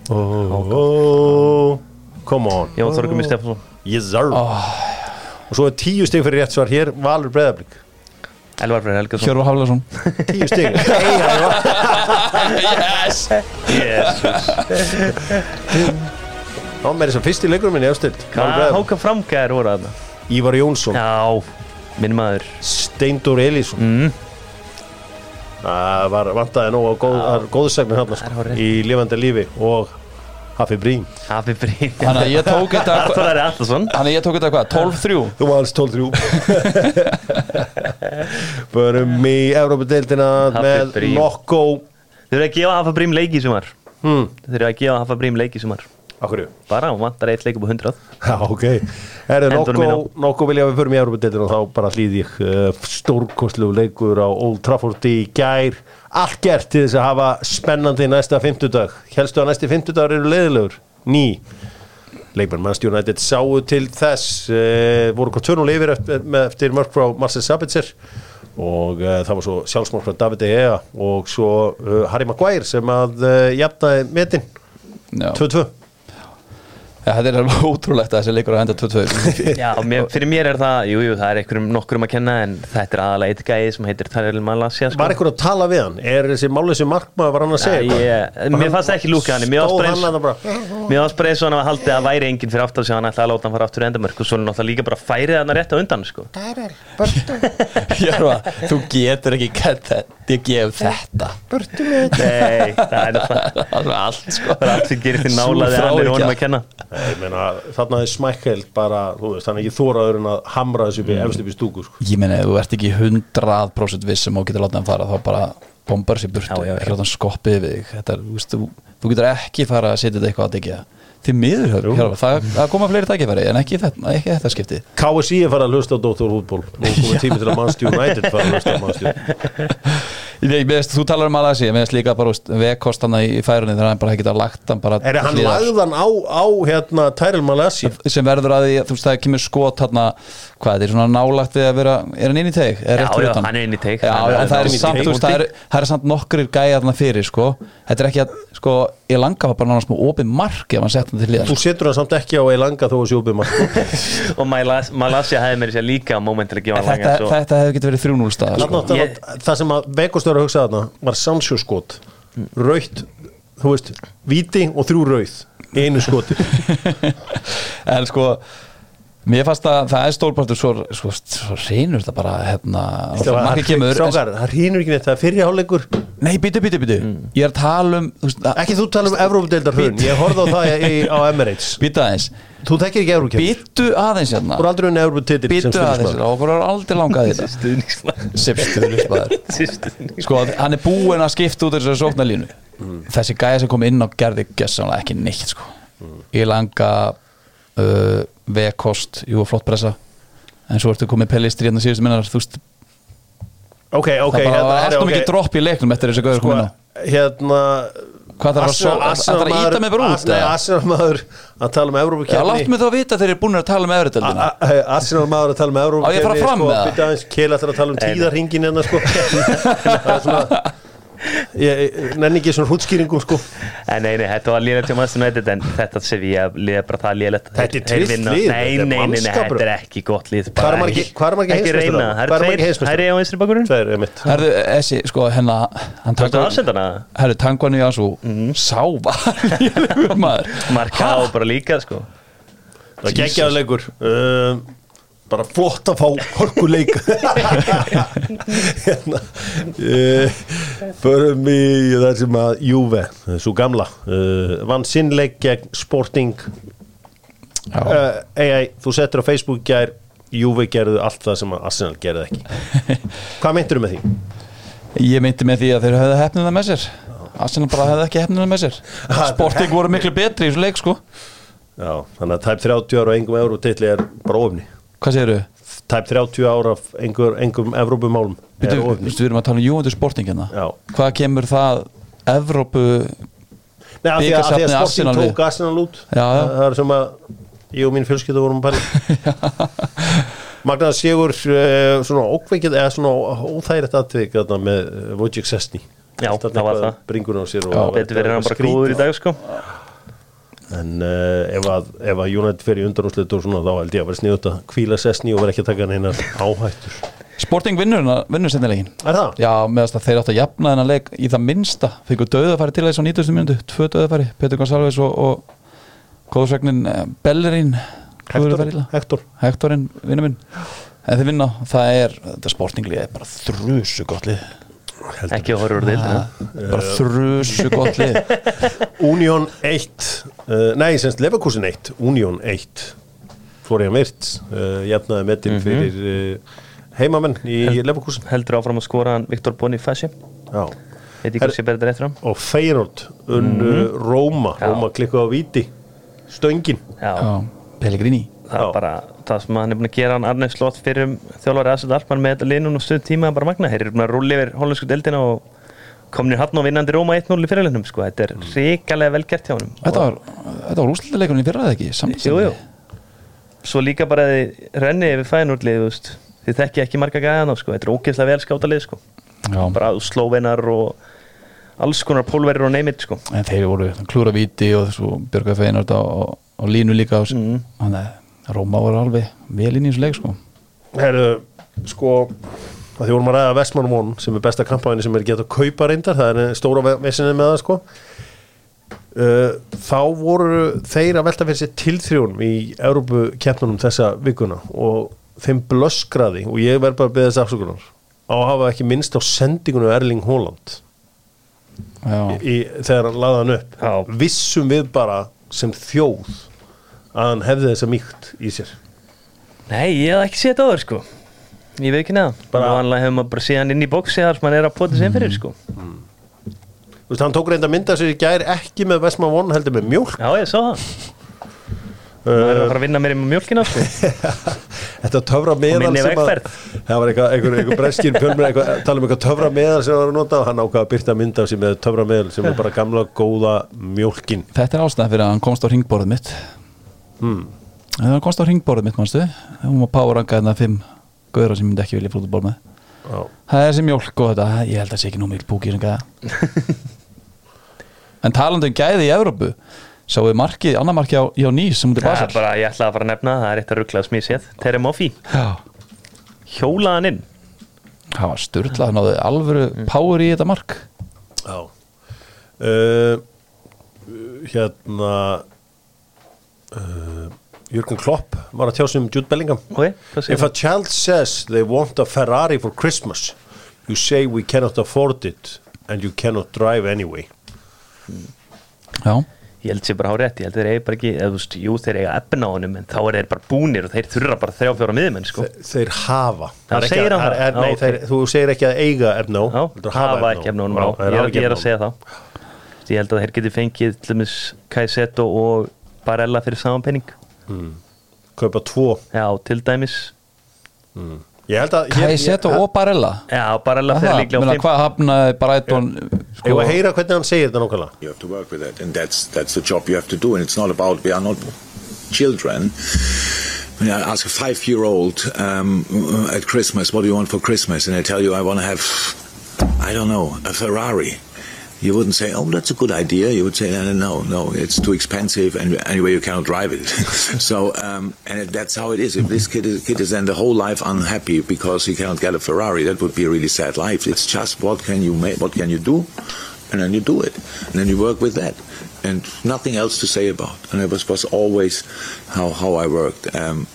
oh, oh, Come on. Jón Þorgum í Stefánsson. Yes sir. Og svo er tíu stig fyrir rétt svar hér Valur Breiðablík Elvar Freyr Helgason. Hjörvar Haflason Tíu stig. Yes. Já, með þess að fyrsti leikur minni ástild Hvað Háka fram gæðir voru þarna? Ívar Jónsson. Já, minn maður. Steindór Elísson. Mm. Það var vantaði nóg á góð, Já. góðsagnir hann í lifandi lífi og Hafi Brín Hafi Brín Þannig að ég tók þetta Artur Ari Allarsson Þannig að ég tók þetta hvað? 12-3 Þú var alls 12-3 Börum í Európa-deildina Hafi með. Nokko Þau eru að gefa Hafa Brím leiki í sumar. Hmm. Þau eru að gefa Hafa Brím leiki í sumar. Akkurju Bara, hún vantar eitt leik upp á 100 Já, ok nokkuð, mín nokkuð vilja að við förum í Európa-deildina og þá bara hlýði ég uh, stórkostlegu leikur á Old Trafford í gær allt gert til þess að hafa spennandi næsta fimmtudag. Helstu að næsti fimmtudagur eru leiðilegur? Ný. Leikmenn Manchester United sáu til þess uh, voru hvað törnul yfir eftir, eftir mörg frá Marcel Sabitzer og uh, það var svo sjálfsmörg frá David De Gea og svo uh, Harry Maguire sem að uh, jafnaði metin. Já, 2-2 Ja, þetta er alveg ótrúlegt að þessi leikur að enda 22 Já, mér, fyrir mér er það, jú, jú, það er einhverjum nokkurum að kenna en þetta er aðalega eitt gæði sem heitir Tarjál Malasja sko. Var eitthvað að tala við hann? Er þessi máli sem markmaður var hann að segja? Já, ég, mér fannst ekki lúka hann Mér hann eins- að og hann að haldið að væri enginn fyrir aftur sem hann ætlaði að láta hann fara aftur í endamörk og svo er hann náttúrulega líka bara færið hann rétt á undan sko. Þú getur ekki gett þetta Ég gef þetta. Nei, það er náttúrulega Það er allt sko. Það er allt sem gerir því nálaði hann er honum að kenna. Nei, ég meina, þarna er smækkeld bara, þú veist, þannig ekki þóraður en að hamra þessu upp í efst upp í stúku sko. Ég meina, þú ert ekki 100% viss sem þú getur látað hann fara þá bara bombar sér burtu, ekki láta hann skoppið við þig. Þetta er, þú veist, þú, þú getur ekki fara að setja þetta eitthvað að degja því miður, Hjörvar, það, það koma fleiri tækifæri en ekki þetta, ekki þetta skipti. KSI er farið að hlusta á Dóttor Hútból Nú komið tími til að Manchester United fara að hlusta á mér veist, þú talar um Malasi, mér veist líka bara vekkost hann í færunni þegar hann bara geta lagt hann bara Er hann hliðar. lagðan á, á hérna Tyrell Malassi? sem verður að því, þú veist, það kemur skot hann hvað, þetta er svona nálagt við að vera er hann inn í? Er Já, já, hann er inn í teig. Já, Hann já, en það er samt, teig. þú veist, það er, það er samt nokkrir gæja þarna fyrir, sko þetta er ekki að, sko, ég langa var bara náttúrulega smá opið mark ef hann sett hann til liðar Þú setur hann samt ekki á Elanga þó að sjópið mark Og Malas- Moment til að gefa hann þetta, langa svo- þetta hefði getið verið 3-0 stað Þarna var Sancho skot Rautt, þú veist, víti og þrjú rauð einu skoti. En sko mér fannst að það er stórpartur svo, svo, svo reynur þetta bara hérna, margir kemur Strákar, það rínur ekki neitt, það er fyrir hálfleikur. Nei, býtu, býtu, býtu ég er að tala um þú veist, að- Ekki þú tala um Evrópadeildar hrun, ég horfði á það í, á Emirates. Býtu aðeins. Þú þekkir ekki Evrókjöld býtu aðeins hérna. Þú er aldrei unni Evrópatitil sem býtu aðeins hérna og okkur er aldrei langað í þetta. Stuðningsmaður. Sipstuðnismæður Stuðningsmaður. sko, hann er búinn að skipta út þessari sóknarlínu. Þessi sko. vekost, jú, flott pressa en svo ertu komið pellistri hérna síðustu minnar þú veist, Ok, ok það bara hérna, var herri, alltaf ok. mikið dropp í leiknum eftir þessi gauður Sko, komin á hérna Hvað þarf að ætlarðu að ýta mig bara út, Nei, eða? Arsenal maður að tala um Já, Evrópukefni láttu mig þá vita þegar þeir eru búin að tala um efriðöldina Arsenal maður að tala um Evrópukefni Á ég að fara fram með það? sko? Keil ætlar að tala um tíðarhingin hérna sko Það er svona Ég ég nenni ekki svona hrútskýringum sko. En nei, nei, þetta var til Manchester United en þetta sé við að liða bara það liðlegt Þetta er trillt lið, Nei, þetta er nei, nei, nei, mannskapur. þetta er ekki gott lið Hvað er margir- margir reyna, það eru eru margir tveir heimsmeistarar? Það er á vinstri bakurinn Tveir er mitt þessi, sko, hérna hann Þetta tangvar- aðsendana Herðu, tangvanu Jansu Sá var lélegur maður. Marka á bara líka, sko. Það er um, bara flott að fá horkuleik hérna uh, förum í það sem að Juve, svo gamla uh, vann sinnleik gegn Sporting. Uh, ei, ei, þú settir á Facebook gær Juve gerðu allt það sem að Arsenal gerði ekki. Hvað meintur með því? Ég meinti með því að þeir höfðu hefnina með sér. Arsenal bara hefði ekki hefnina með sér. Sporting voru miklu betri í þessu leik, sko. Já, þannig að tæp 30 ára og engum eurotitli er bara ofni Hvað segirðu? tæp 30 ára af engum, engum Evrópumálum Við erum að tala um Juventus Sporting hérna Já. Hvað kemur það Evrópu Nei, af því að, að Bikarsafnið Sporting tók Arsenal út Já, já. Það, er sem að ég og mín fjölskyldu vorum að pæla Magnaða Sigur uh, svona ókveikið eða svona óþægilegt atvik þarna með Wojciech Sesni Já, það var það. Bringur á sér Já, og Betur verið hann bara skrítið. góður í dag, sko En uh, ef, að, ef að United fer í undanúslit og svona þá held ég að vera sniðut að kvíla Sesni og vera ekki að taka neinar áhættur. Sporting vinnur, vinnur sennilegin Er það? Já, meðast að þeir áttu að jafna þennan leik í það minnsta. Fengur döðafæri til þess á 90. minútu Tvö döðafæri, Petur Gonsalves og, og Góðsvegnin Bellerín. Hector, Hector. Hektorinn, vinnu minn. En þeir vinna, það er, þetta sportinglið er bara þrjusu gott lið Ekki að horfa úr deildina? Bara þrjusu gott lið Union 1 uh, Nei, semst Leverkusen 1 Union 1 Florian Wirtz uh, jafnaði metin Mhm. fyrir uh, heimamenn í Leverkusen. Heldur áfram að skora hann Viktor hann. Og Feyenoord unnu Róma, Já. Róma klikkuð á víti. Stöngin. Já, Já, Pellegrini. Það Já. er bara það sem hann er búin að gera hann Arne Slott fyrir um þjálfari aðsett Alpmann með þetta liðnum og stöð tíma bara magna, þeir eru búin að rúli yfir hollensku deildina og komnir hann og vinnandi Róma 1-0 í fyrirleinum sko, þetta er ríkalega vel gert hjá hann Þetta var, var úrslutaleikurinn í fyrra eða ekki? Jú, jú. Svo líka bara þið renni yfir fæðinúrlið þið þekki ekki marga gæðan sko. þetta er ógeðslega vel skáta lið sko. Já, bara slóvenar og alls konar pólverir og neymit sko. en þeir voru klúra víti og þessu á, á, á línu líka og, Mhm. þannig að Róma voru alveg vel inn í þessu leik sko. Herru, sko að því vorum að ræða Vestmann One sem er besta kampæni sem er gett að kaupa reyndar það er stóra vesinni með það sko. Uh, þá voru þeir að velta fyrir sér tilþrjónum í Európu keppnunum þessa vikuna og þeim blöskraði og ég verð bara að beða þess afsökunar. Á að hafa ekki minnst á sendingunum Erling Haaland Já, í, þegar hann laði hann upp. Já. vissum við bara sem þjóð að hann hefði þessa mýkt í sér. Nei, ég hef ekki séð þetta áður sko. Ég veit ekki neða Bara- bara Vanlega hefur maður bara séð hann inn í bóksi þar sem hann er að pota inn fyrir sko. Þú veist, hann tók reynda mynda sér í gær ekki með Vestmann One heldur með mjólk. Já, ég sá það. Það er að fara að vinna mér með mjólkina sko. Þetta töfra meðal það var eitthvað, einhver, einhver breskir eitthvað, tala um eitthvað töfra meðal sem það var að nota og hann ákvað að byrta mynd af sér með töfra meðal sem er bara gamla góða mjólkin. Þetta er ástæðan fyrir að hann komst á ringborðið mitt hmm. Þegar hann komst á ringborðið mitt, mannstu hún var powerranka hérna fimm gauðra sem myndi ekki vilja fótbolból með. Já. Það er þessi mjólk og þetta, ég held að sé ekki nú mikil púki sem gæða. En talandi um gæði í Evrópu Sáu við markið, annar markið á, á Nýs sem út í Það er bara, ég ætla að fara að nefna Það er eitt að rugglaða smíð séð. Terry Moffi. Hjólaðan inn. Það var styrlað, hann náði alvöru power í þetta mark. Já. Uh, hérna uh, Jürgen Klopp var að tjá sig um Jude Bellingham. Ok, hvað segir If a child says they want a Ferrari for Christmas you say we cannot afford it and you cannot drive anyway. Já, Ég held sér bara á rétt, ég held þeir eiga bara ekki eða, þú veist, Jú, þeir eiga eppin á honum En þá er þeir bara búnir og þeir þurra bara þrjá fjóra miðmenn sko. Þe- þeir hafa. Já, Það segir að- hann er, það? nei, Já, þeir, þú segir ekki að eiga efna á Já, heldur hafa ekki honum á Já, þeir Ég er, að segja það Ég held að þeir geti fengið til dæmis Kaiseto og Barella fyrir saman penning kaupa tvo Já, til dæmis Ég held að Kajseto og Barella Já, bara alveg fyrir líklega fimm Hvað hafnaði Brighton Ég sko, var að heyra hvernig hann segir þetta nákvæmlega You have to work with that, and that's that's the job you have to do. And it's not about we are not children. When I ask a five-year-old um, at Christmas, "What do you want for Christmas?" and I tell you, "I want to have, I don't know, a Ferrari." You wouldn't say, "Oh, that's a good idea." You would say, "No, no, no, no it's too expensive, and anyway, you cannot drive it." so, um, and that's how it is. If this kid is, kid is then the whole life unhappy because he cannot get a Ferrari, that would be a really sad life. It's just what can you make, what can you do, and then you do it, and then you work with that, and nothing else to say about. And it was was always how how I worked. Um.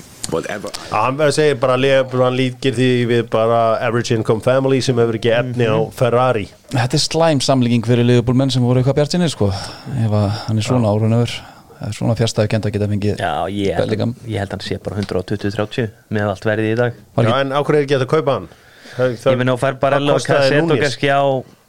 Hann segir bara að hann líkir því við bara average income family sem hefur ekki efni á Ferrari. Þetta er slæm samlíking fyrir Liverpool menn sem voru eitthvað bjart sinni sko. ef að hann er svona árun öfur svona fjärstæðu kenda geta fengið Já, ég held, held hann sé bara 120-30 með allt verið í dag. Já, en er ekki hægt að kaupa hann? Ég minn á fær bara alveg Kassetto Núñez? kannski á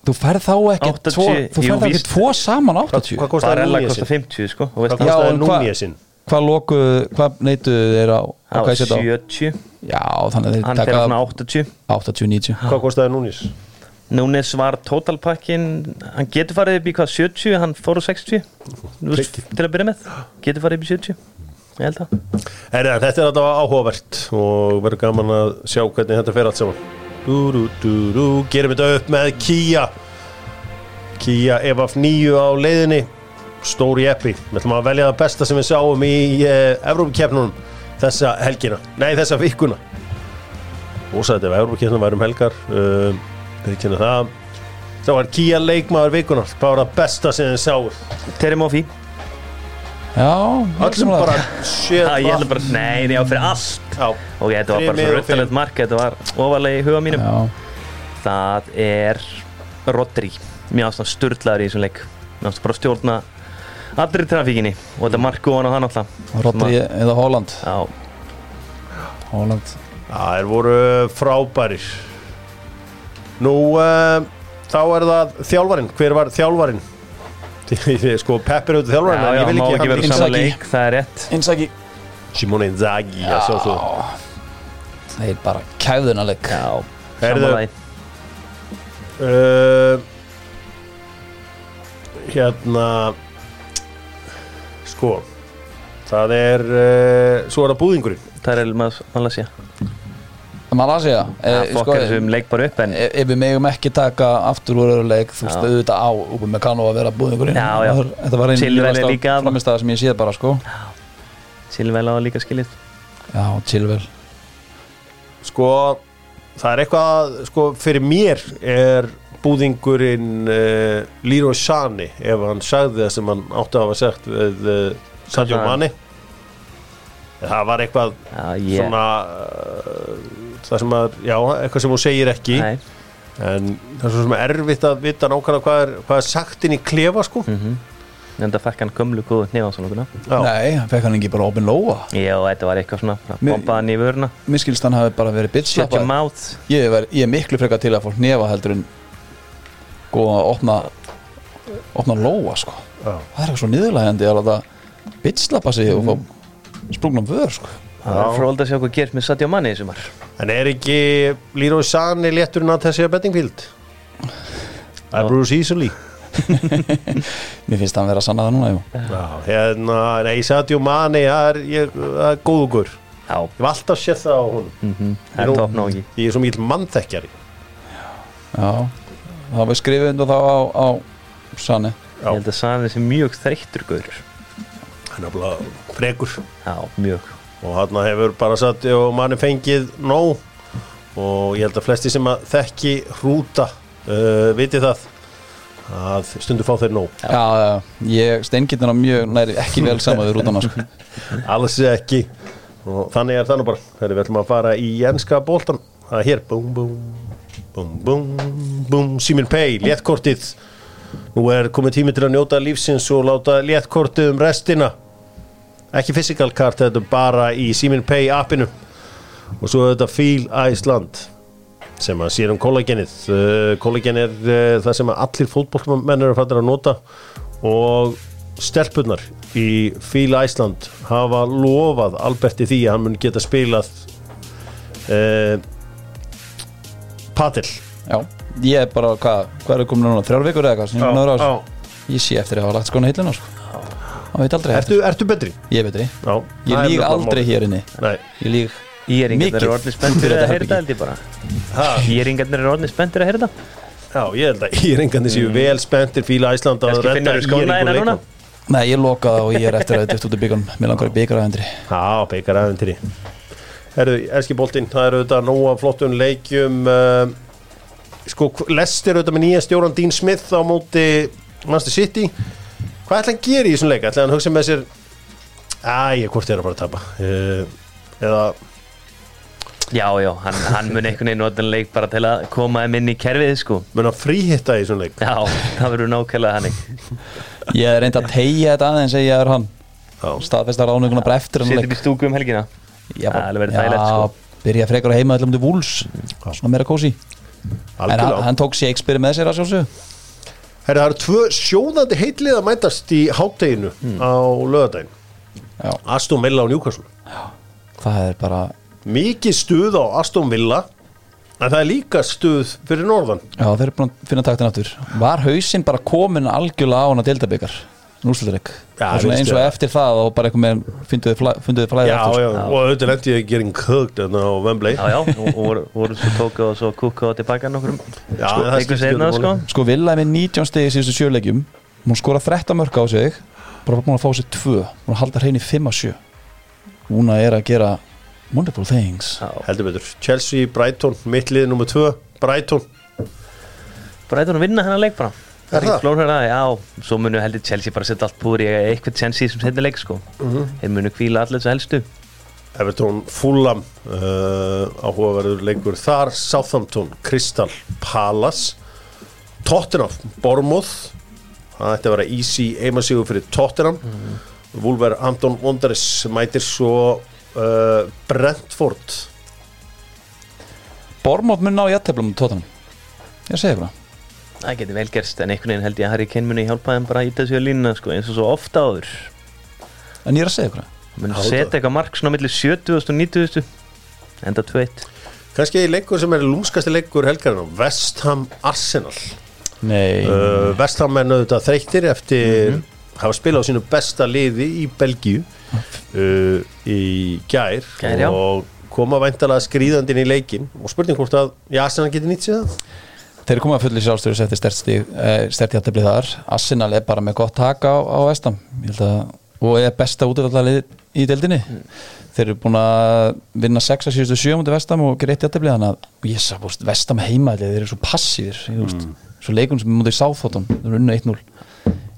Þú færð þá ekki 80, tvo, þú jú, tvo saman Hvað 80 hvað kostaði Barella kostar sinn? 50 sko og kostaði en hvað-? Hvað lokuðu, hvað neituðu þeir á, á á hvað ég setja á? 70 Já, þannig að þeir Hann fer taka svona 80 80-90 Hvað kostaði Núñez? Núnes var totalpakkin hann getur farið upp í hvað 70 hann fór á 60 Þú veist, til að byrja með. Getur farið upp í 70 ég held að Herra, þetta er alltaf áhugavert og verður gaman að sjá hvernig þetta fer allt saman. Dú, dú, dú, dú. Gerum þetta upp með Kia. Kia EVF 9 á leiðinni stóri eppi við ætlum að velja það besta sem við sáum í uh, Evrópikeppnunum þessa helgina. Nei þessa vikuna. Ósætti ef Evrópikeppnunum væri um helgar uh, við kynna það. Það var Kia leikmaður vikunar hvað var það besta sem þið sáuð. Terry Moffi Já, öllum bara shit ég held að bara nei, nei, á fyrir allt. Já, og þetta var bara ruttalegt mark þetta var ofalega í huga mínum. Já, það er Rodri. Mjög ástæðan sturlaður í þessum leik. Mjög ástæðan bara stjórna allri trafíkinni. Og þetta mark ofan á hann alltaf. Rodri eða Holland? Já, Holland. Það er voru frábærir. Nú uh, þá er það þjálfarinn. Hver var þjálfarinn? sko Pep er auðvitað já, þjálfarinn en já, ég vil má ekki ekki vera hann saman leik, það er rétt. Inzaghi. Simone Inzaghi já, Það er bara kæðunaleg Já, samanlægi uh, Hérna Sko Það er uh, Svo er það búðingurinn. Það er Malaysia. Malaysia? Það eh, sko, fokkar þessum leik bara upp en ef ef við megum ekki taka aftur úr öðru leik þú Já. auðvitað á Ubu Mekano að vera búðingurinn. Já, já. Þetta var einn líka framistæða sem ég séð bara sko. Silvæl á líka skilið. Já, Chilwell. Sko Það er eitthvað Sko fyrir mér er búðingurinn uh, Leroy Sani ef hann sagði það sem hann átti að hafa sagt við uh, Hvað Mani það var eitthvað Já, ég svona uh, það sem að, já, eitthvað sem hún segir ekki. Nei, en það er svo sem erfitt að vita nákvæmlega hvað er, hvað er sagt inn í klefa sko. Mhm En það fekk hann gömlu góðu nefnsanlokuna já, Nei, hann fekk hann ekki bara opin lóa Já, þetta var eitthvað svona Mér- Bombaðan í vöruna. Mér skilst hann hafi bara verið Shut your mouth ég, ver- ég er miklu frekar til að fólk nefa heldur en góða að opna opna lóa sko. Já. það er eitthvað svo niðurlægandi að láta bitslappa sig og fá sprungnum vör sko. Það var fróld að sjá hvað gerst með Sadio Mani í sumar. En er ekki Leroy Sani létturinn að þessi að Bettingfield það er Bruce Easley mér finnst það að vera að sanna það núna jú. já, hérna, nei, Sadio Mani það er, ég, það er góðugur Já, ég hef alltaf séð það á hún mhm, það er topp nági ég er svo mjög mannþekkjari. Já, það var skrifið undir þá á, á sanni Ég held að Sani sé mjög þreyttur gaur hann er bara frekur. Já, mjög. Og hann hefur bara satt og manni fengið nóg. Og ég held að flesti sem að þekki hrúta uh, viti það að stundu fá þeir nóg. Já, já, ég steingitin á mjög næri ekki vel saman við rútana sko. alls ekki. Og þannig er þannig bara. Þegar við ætlum að fara í enska bóltan það er hér. Búm búm búm búm búm. Simin Pay, léttkortið. Nú er komið tími til að njóta lífsins og láta léttkortið um restina. Ekki physical card þetta er bara í Simin Pay appinu. Og svo er þetta Feel Iceland sem að sér um kollagenið. Uh, kollagen er uh, það sem að allir fótbollmenn eru fættir að nota og stelpunar í Feel Iceland hafa lofað Alberti því að hann mun geta spilað uh, Patil Já, ég er bara, hvað, hvað er komin núna, þrjár vikur eða hvað sem ég á sé eftir að hafa lagt skona sko. Það veit aldrei Ertu, ertu betri? Ég er betri. Já Ég það líg aldrei hér inni. Nei. Ég líg Íringarnir eru Mikið orðin spenntir fyrir að þetta þetta herbergi. held ég bara. Ha, Íringarnir eru orðin spenntir að heyra þetta Já, ég held að Íringandi séu vel spenntir fíla Ísland að hérna núna Nei, ég lokaði og ég er eftir að þetta út í byggunum. Mér langar í byggaræðendri Já, Herru, Erski Boltinn, það eru auðvitað nóga flottun leikjum uh, Sko, Lest er auðvitað með nýja stjóran Dean Smith á móti Manchester City. Hvað ætla hann að gera í þessum leik? Ætla hann að hugsa með sér Æ, hvort er að bara tapa? Uh, Eða Já, já, hann, hann mun einhvern veginn notan leik bara til að koma þeim inn í kerfið sko. Mun að fríhitta í þessum leik? Já, það verður nákvæmlega hann Ég er reynd að tegja þetta aðeins að ég er hann. Já, Staðfestar ánuguna bara eftir hann Settum í stúku um helgina. Já, Það er alveg verið þægilegt, sko. byrja frekar að heima allir um til vúls Svona meira kósi En hann, hann tók Shakespeare með sér að sjálfsög Herru, það eru tvö sjóðandi heitlið að mætast í hátteginu á lögadaginn Já, Aston Villa og Newcastle. Það er bara Mikið stuð á Aston Villa En það er líka stuð fyrir norðan. Já, þeir eru búin að finna taktin aftur. Var hausinn bara komin algjörlega á hann að deildabikar Já, veist eins og ég. eftir það og bara eitthvað með funduði flæ, funduði flæði Já, aftur já, og auðvitað lendi ég getting cooked en á Wembley. Já, já, og voru, voru svo tóka og svo kúka og tilbaka nokkrum. Já, en það seinna, ekki sko. Sko Villa er með 19 stegi í síðustu sjöleikjum Hún skora 13 mörg á sig Bara búin að fá sér 2 Hún að halda hrein í 5 að 7 Hún er að gera wonderful things. Já, Heldur betur. Chelsea, Brighton, mitt lið nummer 2 Brighton. Eitthvað að vinna hennar leik bara. Það er ekki flóknar að, já, svo munu heldur Chelsea bara setja allt púður í eitthvað Chelsea sem setja leik, sko. Mhm. Þeir munu kvíla allir þessu helstu. Everton, Fulham uh, áhugaverður leikur þar. Southampton, Crystal Palace. Tottenham Bournemouth. Það ætti að vera easy heimasígu fyrir Tottenham. Mm. Wolverhampton Wanderers mætir svo uh, Brentford. Bormótt mun ná í aðteflum um tóttanum Ég segi bara Það. Getur vel gerst, en einhvern veginn held ég að Harry Kane muni hjálpa þeim bara að íta sig á línuna, sko, eins og svo ofta áður. En ég er að segja bara Munu Já, setja það. eitthvað mark svona millir 70 og 90 Enda 2-1 kannski leikur sem er lúmskasti leikur helgarinn West Ham Arsenal. Nei. Uh, West Ham er auðvitað þreyttir eftir hafa spilað á sínu besta liði í Belgíu uh, í gær, Gær, og koma væntalega skrýðandinn í leikin og spurning hvort að já, Arsenal geti nýtt sér það? Þeir komið að fulli sjálfstöru settir sterti jætteflið þar. Arsenal er bara með gott taka á, að, og er besta útöfallalið í deildinni. Þeir eru búin að vinna 6 að síðustu 7 mútið Vestam og greitt jætteflið þannig að ég sá búst Vestam heimaðlið þeir eru svo passífir mm. svo leikun sem mútið sáþóttum þeir eru unna 1-0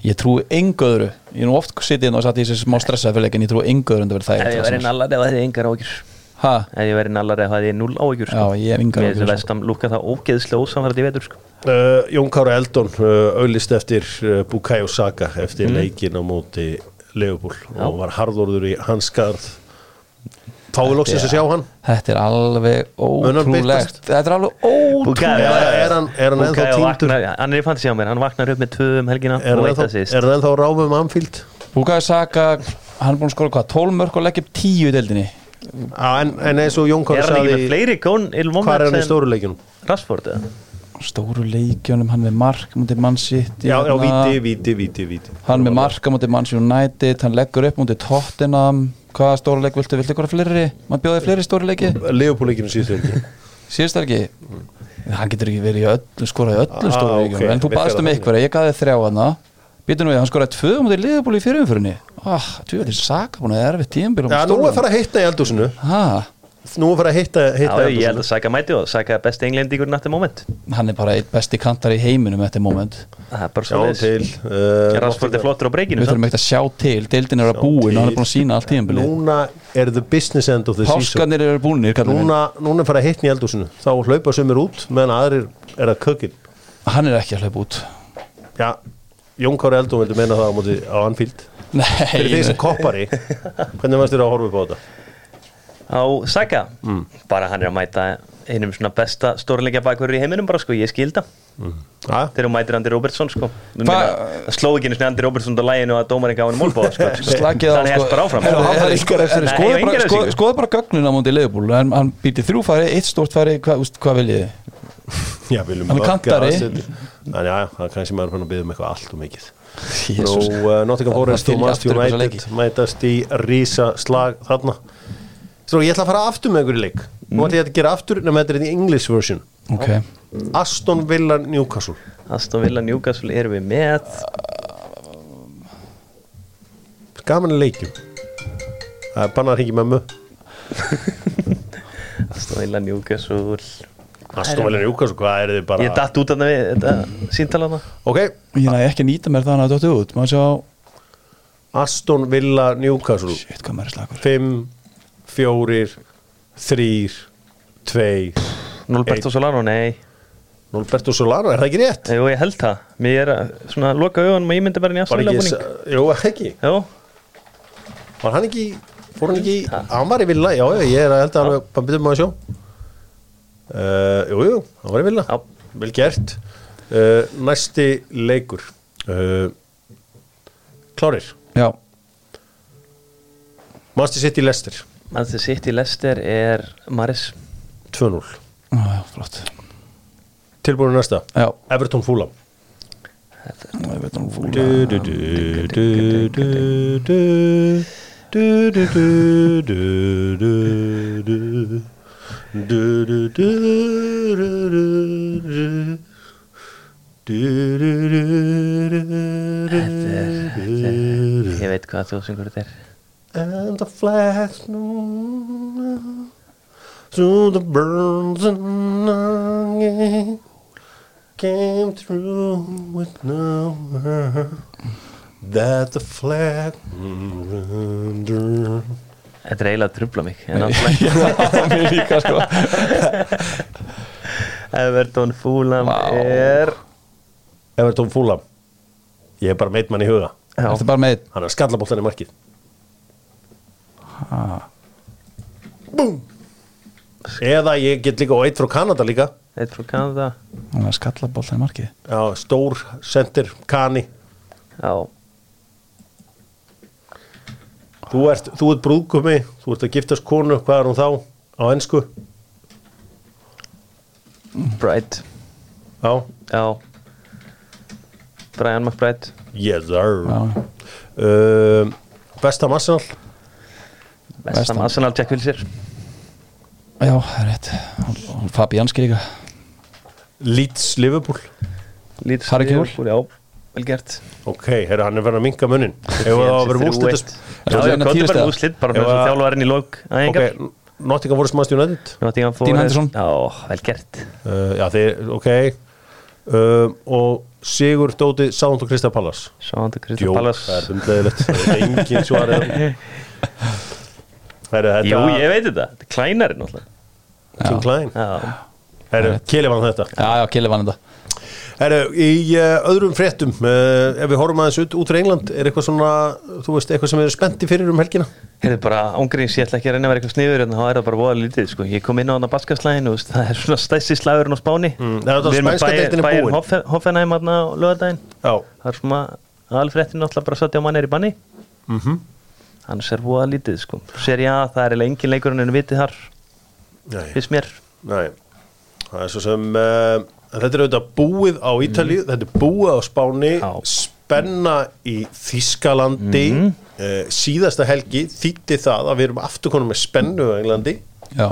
Ég trúi engu öðru. Ég er nú oft sittið inn og satt í þessi smá stressaði fyrir leikin ég trúi engu öðru en það Ef ég verið væri það nallar eða það hefði engar ágjur Ha? Ef ég væri nallar eða það hefði null ágjur, sko. Já, ég hef engar Mér áhyggjur, þessi sko. lúka það ógeðslega ósamfærandi í vetur, sko. Uh, Jón Kára Eldon uh, auðlist eftir uh, Bukayo Saka eftir leikin á móti Leopold og var harðorður í hans skarð fáið loksins að sjá hann? Þetta er alveg ótrúlegt? Þetta er alveg ótrúlegt. Er, hann, er hann ennþá týndur? vaknar, hann er í fantasy á mér, hann vaknar upp með tvö um helgina er og hann ennþá, er ráfum Anfield? Bukayo Saka, hann er búin að skora hvað 12 mörg og leggja upp 10 í deildinni? Já, en, en eins og Jón Er gón il hvað er hann í moment stóru leikjunum? Rashford eða? Stóru leikjunum, hann með mark mútið Man City já, já, hérna. víti, víti, víti, víti. Hann með marka mútið Man United Hann leggur upp mútið Tottenham Hvaða stóru leik viltu, viltu ykkur fleiri? Man bjóði fleiri stóru leiki? Leopold leikjunum síðustu helgi. Síðust er ekki Hann getur ekki verið í öllu, skorað í öllum Ah, stóru ok, leikjum En þú baðst um það eitthvað, ég gaði þrjá hana Býtu nú við, hann skoraði tvö mútið liðbúli í fyrirumfyrinni ah, Þú veit, Saka búin að erfið tímabil Já, nú er fara að hitta í eldúsinu ha, Nú er fara að hitta, Já, hitta í ég held að Saka mæti og Saka er besti englendingur nætti moment. Hann er bara eitt besti kantar í heiminum Þetta moment. Það er bara Sjáum svo til uh, Rashford er flottur á breykinu Við þurfum ekkert að sjá til, deildin er að búin og hann er búin að sína allt tímabilið Núna er the business end of the season. Páskarnir eru búinir, Núna, núna er fara að hitta í eldúsinu Þá hlaupa sömur út meðan aðrir er að kökin Hann er ekki að hlaupa út. Já, Jón Kári Eldún vildi meina það á, móti, á Anfield. Nei, Fyrir því sem koppari Hvernig varst þér að horfa upp á þetta? á Saga. Mm. bara hann er að mæta einum svona besta stórleika bakverður í heiminum bara sko, ég skilda mm. þegar hún mætir Andy Robertson sko. Það sló ekki einhvers veginn Andy Robertson sko. á læginu að dómar eitthvað á hann mólbóða sko þannig að það er bara áfram skoða bara gögnuna múndi í leifból hann býtir þrjúfæri, eitt stórtfæri hvað viljiði? hann er kantari. þannig að það kannski maður fann að byggja um eitthvað allt og mikið. Nú, eh, Nottingham Forest og Manchester United mætast í rísa slag þarna. Svo ég ætla að fara aftur með í leik. Nú ætla ég að gera aftur nema þetta er í English version. Ok, Aston Villa Newcastle. Aston Villa Newcastle erum við með. Gaman að leikjum. Það er bannar hringi mömmu. Aston Villa Newcastle. Aston Villa Newcastle, hvað er þið bara Ég datt út af það við þetta síntala Ok, ég næði ekki að nýta mér þannig að þetta út. Maður sjá, Aston Villa Newcastle. Shit hvað maður er slagur 5, 4 3, 2 Nolberto Solano, nei. Norberto Solano, er það ekki rétt? Jú, ég held það. Mér er að svona loka augunum og ég myndi bara ekki, búning jú, ekki? Jú, Var hann ekki, fór hann ekki Hann var í Villa, já, já, ég er að held að hann Bara byrjum að sjá. Uh, Jú, jú, hann var í Villa. Já. Vel gert. Uh, Næsti leikur. Uh, Klárir. Já, Manchester City Leicester mann sem sitt í Lester er Maris 2-0 tilbúinu næsta já. Everton Fúlam Everton Fúlam Þetta er, ég veit hvað þjóðsengur þetta er And the flash through the burns and longing came through with no that the flag Þetta er eiginlega að trubla mig en alltaf mér líka sko. Everton Fulham Vá. er Everton Fulham. Ég er bara meitt mann í huga. Þetta er bara með hann er skallaboltan í markið Búm! Eða ég get líka og eitt frá Kanada líka. Eitt frá Kanada. Hann er skallabóltan í markið. Já, stór sendir Kani. Já, þú ert, þú ert brúðgumi þú ert að giftast konu, hvað er hún þá? Á ennsku Bright. Já, Já. Brian McBride. Yes sir. Já, um, Vestam Arsenal Vestam Arsenal tjekk vil sér. Já, það er rétt. Hún Fabianski líka. Leeds Liverpool. Leeds Liverpool, já, vel gert. Ok, herru, hann er verið að minga munnin hérna Ef það var verið úslitt Já, það var verið úslitt, bara með þjálfærin í lók Ok, Nottingham voru smást í næðitt Nottingham fór, já, vel gert. Eh, já, þeir, ok. Um, og Sigur Dóti Sánd og Kristaf Pallas Sánd og Kristaf Pallas Jó, það er umleðilegt Það er engin svarið. þetta Jú, ég veit þetta, þetta er klænari náttúrulega. Tim Klein. Kili vann þetta. Já, já, Kili vann þetta. Herru, í uh, öðrum fréttum uh, ef við horfum aðeins út, út frá England er eitthvað svona, þú veist, eitthvað sem við erum spennti fyrir um helgina? Heyrðu bara, ángríns, ég ætla ekki að reyna að vera eitthvað sniður en þá er það bara voða lítið, sko. Ég kom inn á þarna baskaslægin og það er svona stæsti slagurinn á Spáni. Mm, það er þetta Við erum með er búin. Hoffen- Hoffenheim á lögadaginn. Já, Það er svona, alfréttin náttúrulega bara satt á mann er í banni. mhm Annars er voða lítið, sko. Seri A, það er eiginlega engin leikurinn en vitið þar, Nei, fyrst mér. nei. Það er svo sem uh, þetta er auðvitað búið á Ítalíu þetta er búið á Spáni Já. spenna í Þískalandi uh, síðasta helgi þýtti það að við erum aftur konum með spennu á Englandi. Já,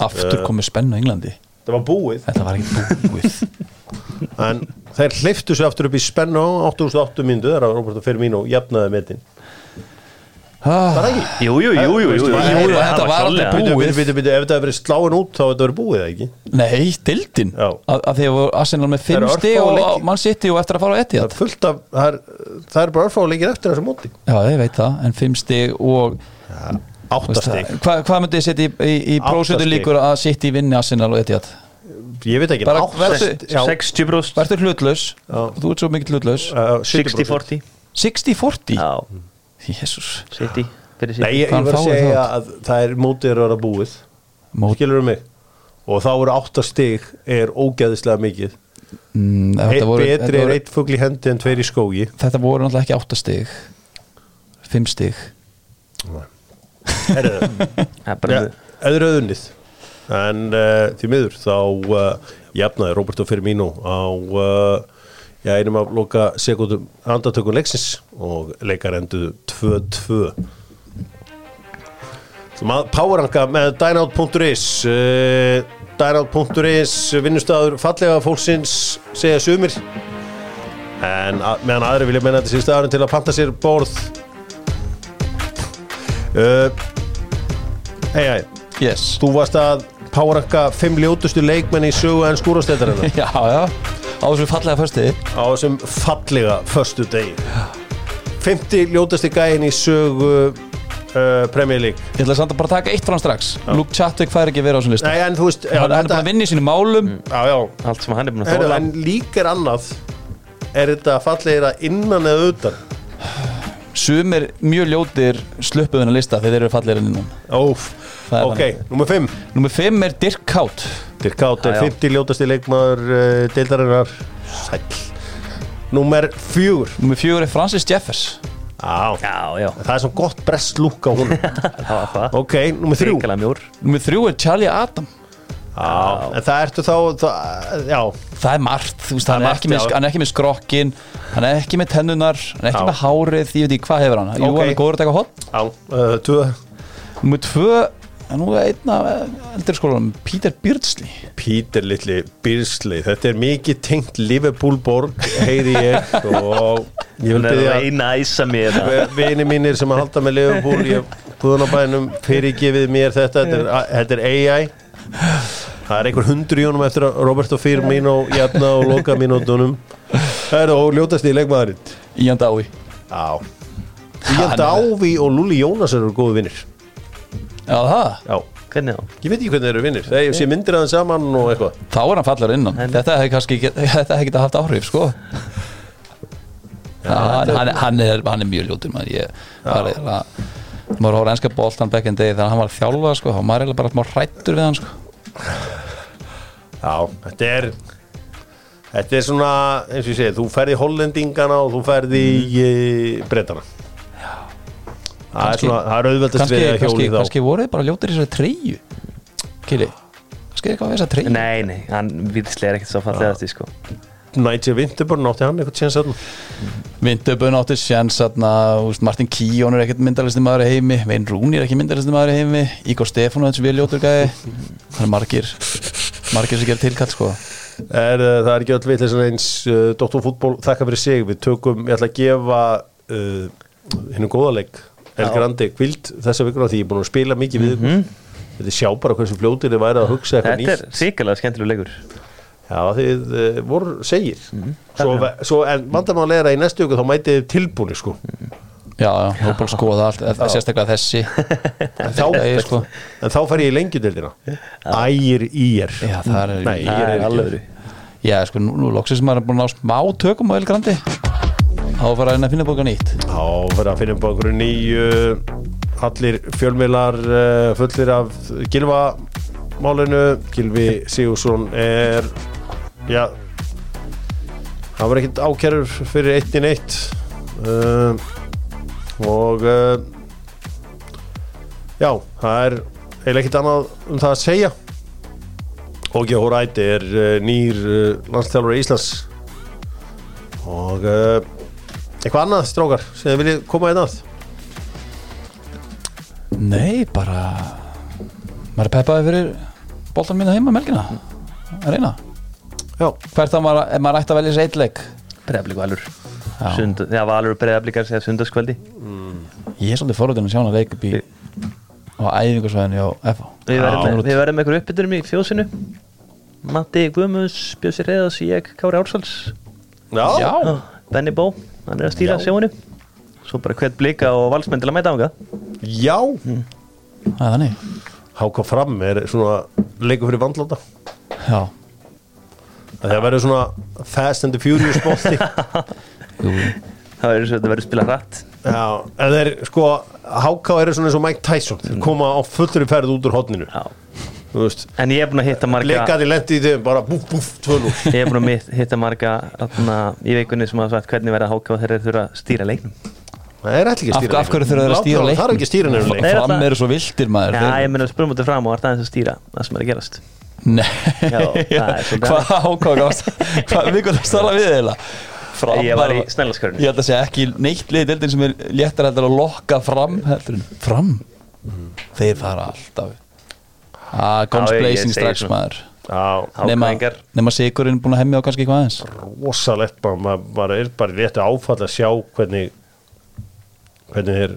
aftur Eh. komið spennu á Englandi. það var búið. Þetta var ekki búið. En þeir hleyftu sig aftur upp í spennu á 8.8 myndu þegar Roberto Firmino jafnaði metin var það ekki? Jú, jú, jú, jú, jú, Jú, jú, jú, það þetta var klárlega. búið. Ef þetta hefur verið sláin út þá hefur þetta verið búið eða ekki? Nei, dildin að því að Arsenal með fimm örfáa og mann sitti og eftir að fara á það Etihad er fullt af það er, það er bara örfáleikir eftir þessu móti. Já, ég veit það, en fimm stig og áttastig hvað hva myndið setja í, stig. líkur að sitt í vinni Arsenal og Etihad? Ég veit ekki Bara áttast- vertu- já, 60 brúst, verður hlutlaus, þú ert svo mikill hlutlaus. Uh, 70%. 60-40. 60-40 Já, jésús City, fyrir Nei, ég, var að segja það? að það er mótið er að vera búið. Mót, skilur mig? Og þá eru áttastig er ógeðislega mikið. Mm, Eitt þetta, voru, betri þetta, er voru, eitt fugl í hendi en tveir í skógi. Þetta voru náttúrulega ekki 8 stig. 5 stig. Herðu, Það er bara ja, öðru öðunnið en uh, því miður þá uh, jafnaði Roberto Firmino á uh, já, einum af loka sekundum andartökun leiksins og leikar enduðu 2-2 Powerranka með dynout.is uh, dynout.is vinnustæður fallega fólksins segja sumir. En að, meðan aðri vilja menna þetta sér staðarinn til að panta sér borð. Uh, hei hei Yes. þú varst að Powerranka 5 ljótustu leikmenn í sögu en skúrastættarinn Já, já Á þessu fallega fösti á þessum fallega föstu degi 50 ljótasti gæin í sögu uh, Premier League. Ég ætla samt að bara taka eitt frá hann strax. Luke Chatwick fær ekki að vera á þessum lista. Nei, en þú veist já, Hann er bara að vinna í sínum málum. Já, já, allt sem hann er búin að Heru, þóla en líka er annað. Er þetta fallegir að innan eða utan? Sumir mjög ljótir sluppuð hennar lista þegar þeir eru fallegir innan Óf, ok, nummer 5 Númer 5 er Dirk Kaut Dirk Kátt er Já, já. 50 ljótasti leikmaður uh, deildarinnar. Sæll. Númer 4 Númer 4 er Francis Jeffers. Á, já, já, það er svona gott brest lúk á hún það var það. Ok, nummer 3 Ríkala mjór. Númer 3 er Charlie Adam. Já, en það ertu þá það, Já, Það er margt, þú veist, hann er með, já. hann er ekki með skrokkin Hann er ekki með tennunar Hann er ekki Já. með hárið, ég veit ekki hvað hefur hann. Jú, Ok. hann er góður að taka hot. Á, uh, tvö. Númer 2 er nú einn af eldri skólanum Peter Beardsley. Pítur litli Byrsley Þetta er mikið tengt Liverpool borg Heiði ég Og ég vil er byrja að það. Vini mínir sem að halda með Liverpool Ég Guðunabænum fyrirgefið mér þetta Þetta er, þetta er AI Það er einhver hundur í honum eftir að Roberto Firmino jafna og loka mínútonum Það er og ljótast í leikmaðurinn. Ian Dowie Já. Ían Dávi og Lúli Jónas eru góðu vinnir Já, það, Já. Hvernig þá? Ég veit ekki hvernig þeir eru vinnir Það sé myndir aðeins saman og eitthvað. Þá er hann fallar innan. En- Þetta hefði kannski ekki- þetta hefði getað haft áhrif, sko. Já, hann, hann, er- hann, er, hann er mjög ljótur maður. Ég var eiginlega maður hóra enska boltan back in day þegar hann var þjálfa sko, og maður er eiginlega bara smá hrættur við hann sko. Já, þetta er Þetta er svona, eins og ég segi Þú ferði hollendingana og þú ferði í er Kannski- svona, það er auðveldast við að hjóli þá. kannski voru þið bara ljótur í þessari treyju. Kili, kannski eitthvað við þessari treyju? Nei, nei, hann viðslega er ekkert svo fallegast sko. Nigel Winterburn átti hann eitthvað tjens að Vindöbun átti þú veist, Martin Kíón er ekkert myndalistin maður í heimi Vein Rúni er ekki myndalistin maður í heimi Ígor Stefán er þessi vel ljótur gæði hann er margir margir sem gerir tilkall sko. Er, uh, Það er ekki öll vitlega svona eins uh, Dr. Fútból þakka fyrir sig. Við tökum, ég ætla að gefa uh, hennu góðaleik El Grandi kvild þessa vikuna því? Ég er búin að spila mikið við ykkur. Þetta er sjá bara hversu fljótir þið væri að hugsa eitthvað Þetta nýtt. er síkilega skemmtileg leikur. Já, þið uh, voru segir. Svo, svo, En vandamál er að í næstu ykkur þá mætið þið tilbúni sko. Já, já, þú er bara að skoða allt eða sérstaklega þessi. En, þá, Þetta er sko. En þá fær ég í lengjudeldina Ægir ír. Já, það er Nei, Það er er alveg Já, sko, nú, nú loksins maður er búin að ná smá tökum á El Grandi þá fara að að finna bóka nýtt? Fyrir að finna upp á einhverju nýju. Allir fjölmiðlar uh, fullir af Gilva-málinu Gilvi Sigursson er Já hann var ekkert ákjærur fyrir 1-1 uh, og uh, já, það er eiginlega ekkert annað um það að segja. Og Jói Ræti er uh, nýr uh, landstjálfur Íslands. Og eitthvað annað strókar sem þið viljið koma einn að? Nei, bara maður er peppaði fyrir boltan mínu heima um melgina að reyna. Já, Hvert að maður, maður ætti að velja sér eitt leik? Breiðablík Valur Já. Sund, Já, Valur Breiðablíkar segja sundarskvöldi Ég er svolítið forröðin að sjá hana leik upp í á æfingarsvæðinu á FH Við verðum Já. með, við verðum með einhverju uppbytunum í fjósinu Matti Guðmunds, Bjössi Reðas, ég, Kári Ársals já, Já, Benny Bó, hann er að stýra Já. sjóinu. Svo bara hvert blika og valsmenn til að mæta ánga já. það er þannig. Háka fram er svona leikur fyrir vandlóta Já, það verður svona fast and the furious jú, Það verður spila hratt. Já, en þeir sko háka eru svona eins og Mike Tyson. Þeir koma á fullri ferð út úr hotninu Já. En ég er búin að hitta marga leikaði lendi í þeim bara búf, búf, tvölu Ég er búin að hitta marga atna, í vikunni sem hafa sagt hvernig verða háka og þeir þurfa að stýra leiknum. Það er ekki að Af- stýra af hverju þurfa þeir að stýra þá, það leiknum? er ekki að stýra Nei, fram eru svo viltir maður. Já, ég meina spurmótið fram og það eins að stýra það sem er að gerast. Nei, Já, það er svolítið hvað Hvað við gotum að stala við eiginlega? Fram Ég var í snællaskörunni. Ég held að segja ekki neitt lið deildin sem er léttar að lokka fram fram? Þeir fara alltaf Ah, ég blazing segi strax maður. Já, Nema, sigurinn búin að hemmja á kannski eitthvað aðeins? Rosalegt maður er bara réttu áfall að sjá hvernig hvernig þeir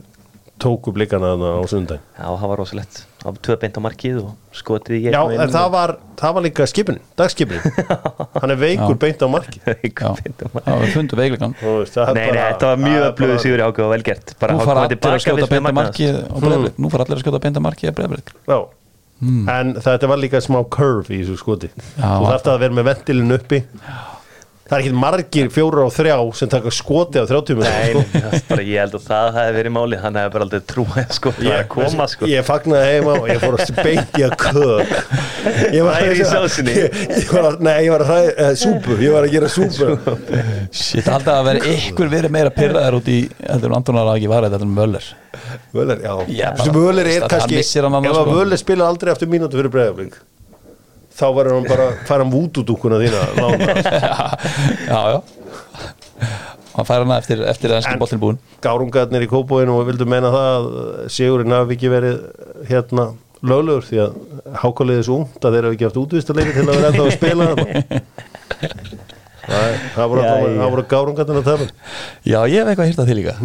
tóku blikana þarna á sundaginn Já, það var rosalegt. Það var tvö beint á markið og skotið í Já, en það var, það var líka skipunin, dagskipunin hann er veikur beint Já, beint á markið. Já, það er Nei, nei, bara- þetta var mjög öflugðu sigur í ákveð og vel gert. Bara Nú að fara allir að skjóta markið magnast á Breiðablik. Nú fara allir að skjóta markið á Breiðablik Já, en þetta var líka smá curve í þessu skoti. Já. Þú þarft að vera með ventilin uppi Það er ekki margir fjóra og þrjá sem taka skoti á 30 Nei, sko. bara ég held að það hefði verið máli Hann hefði bara aldrei trúið sko Það að koma sko. Ég fagnaði heima og ég fór að beint í að köp Ég var ég, ég að, Nei, ég var að ræði uh, súpu. Ég var að gera súpu. Shit, alltaf að vera ykkur verið meira pyrraðar út í heldur en Antonar að ekki var þetta en Möller. Völer, já, Völer er kannski Ef að sko. Völer spila aldrei eftir mínútu fyrir breiðafling Þá verður hann bara fær hann vútudúkuna þína lána Já, já Hann fær hana eftir, eftir að ennski En- boltin búin Gárungarnir í kópóinu og vildu meina það að Sigurinn hafi ekki verið hérna löglegur því að hákaliðið er svo ungt að þeir hafi ekki haft útvistalegri til að vera ennþá að spila. Það voru, voru gárungarnir að tala Já, ég hef eitthvað hýrt að því líka.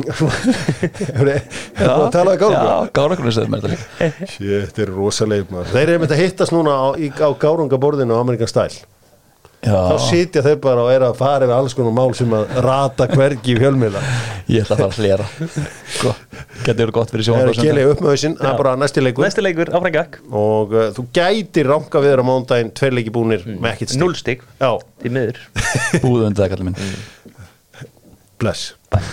Hefur þið búin að tala að gárungar? Já, gárungarnir segir mér þetta líka. Eru rosalegir maður. Þeir eru með að hittast núna á, á gárungaborðinu á Amerikan Style Þá Já, sitja þeir bara og er að fara yfir alls konar mál sem að rata hvergi í fjölmiðla. Ég ætla að fara að hlera. Sko, getur verið gott fyrir Það er að gela upp með hausinn, það er bara næsti leikur. Næsti leikur áfram gakk og uh, þú gætir ranka við þér á mándaginn tveir leiki búnir með ekkert stig. Null Já, Því miður. Búðu undir það, kallið minn bless. Bye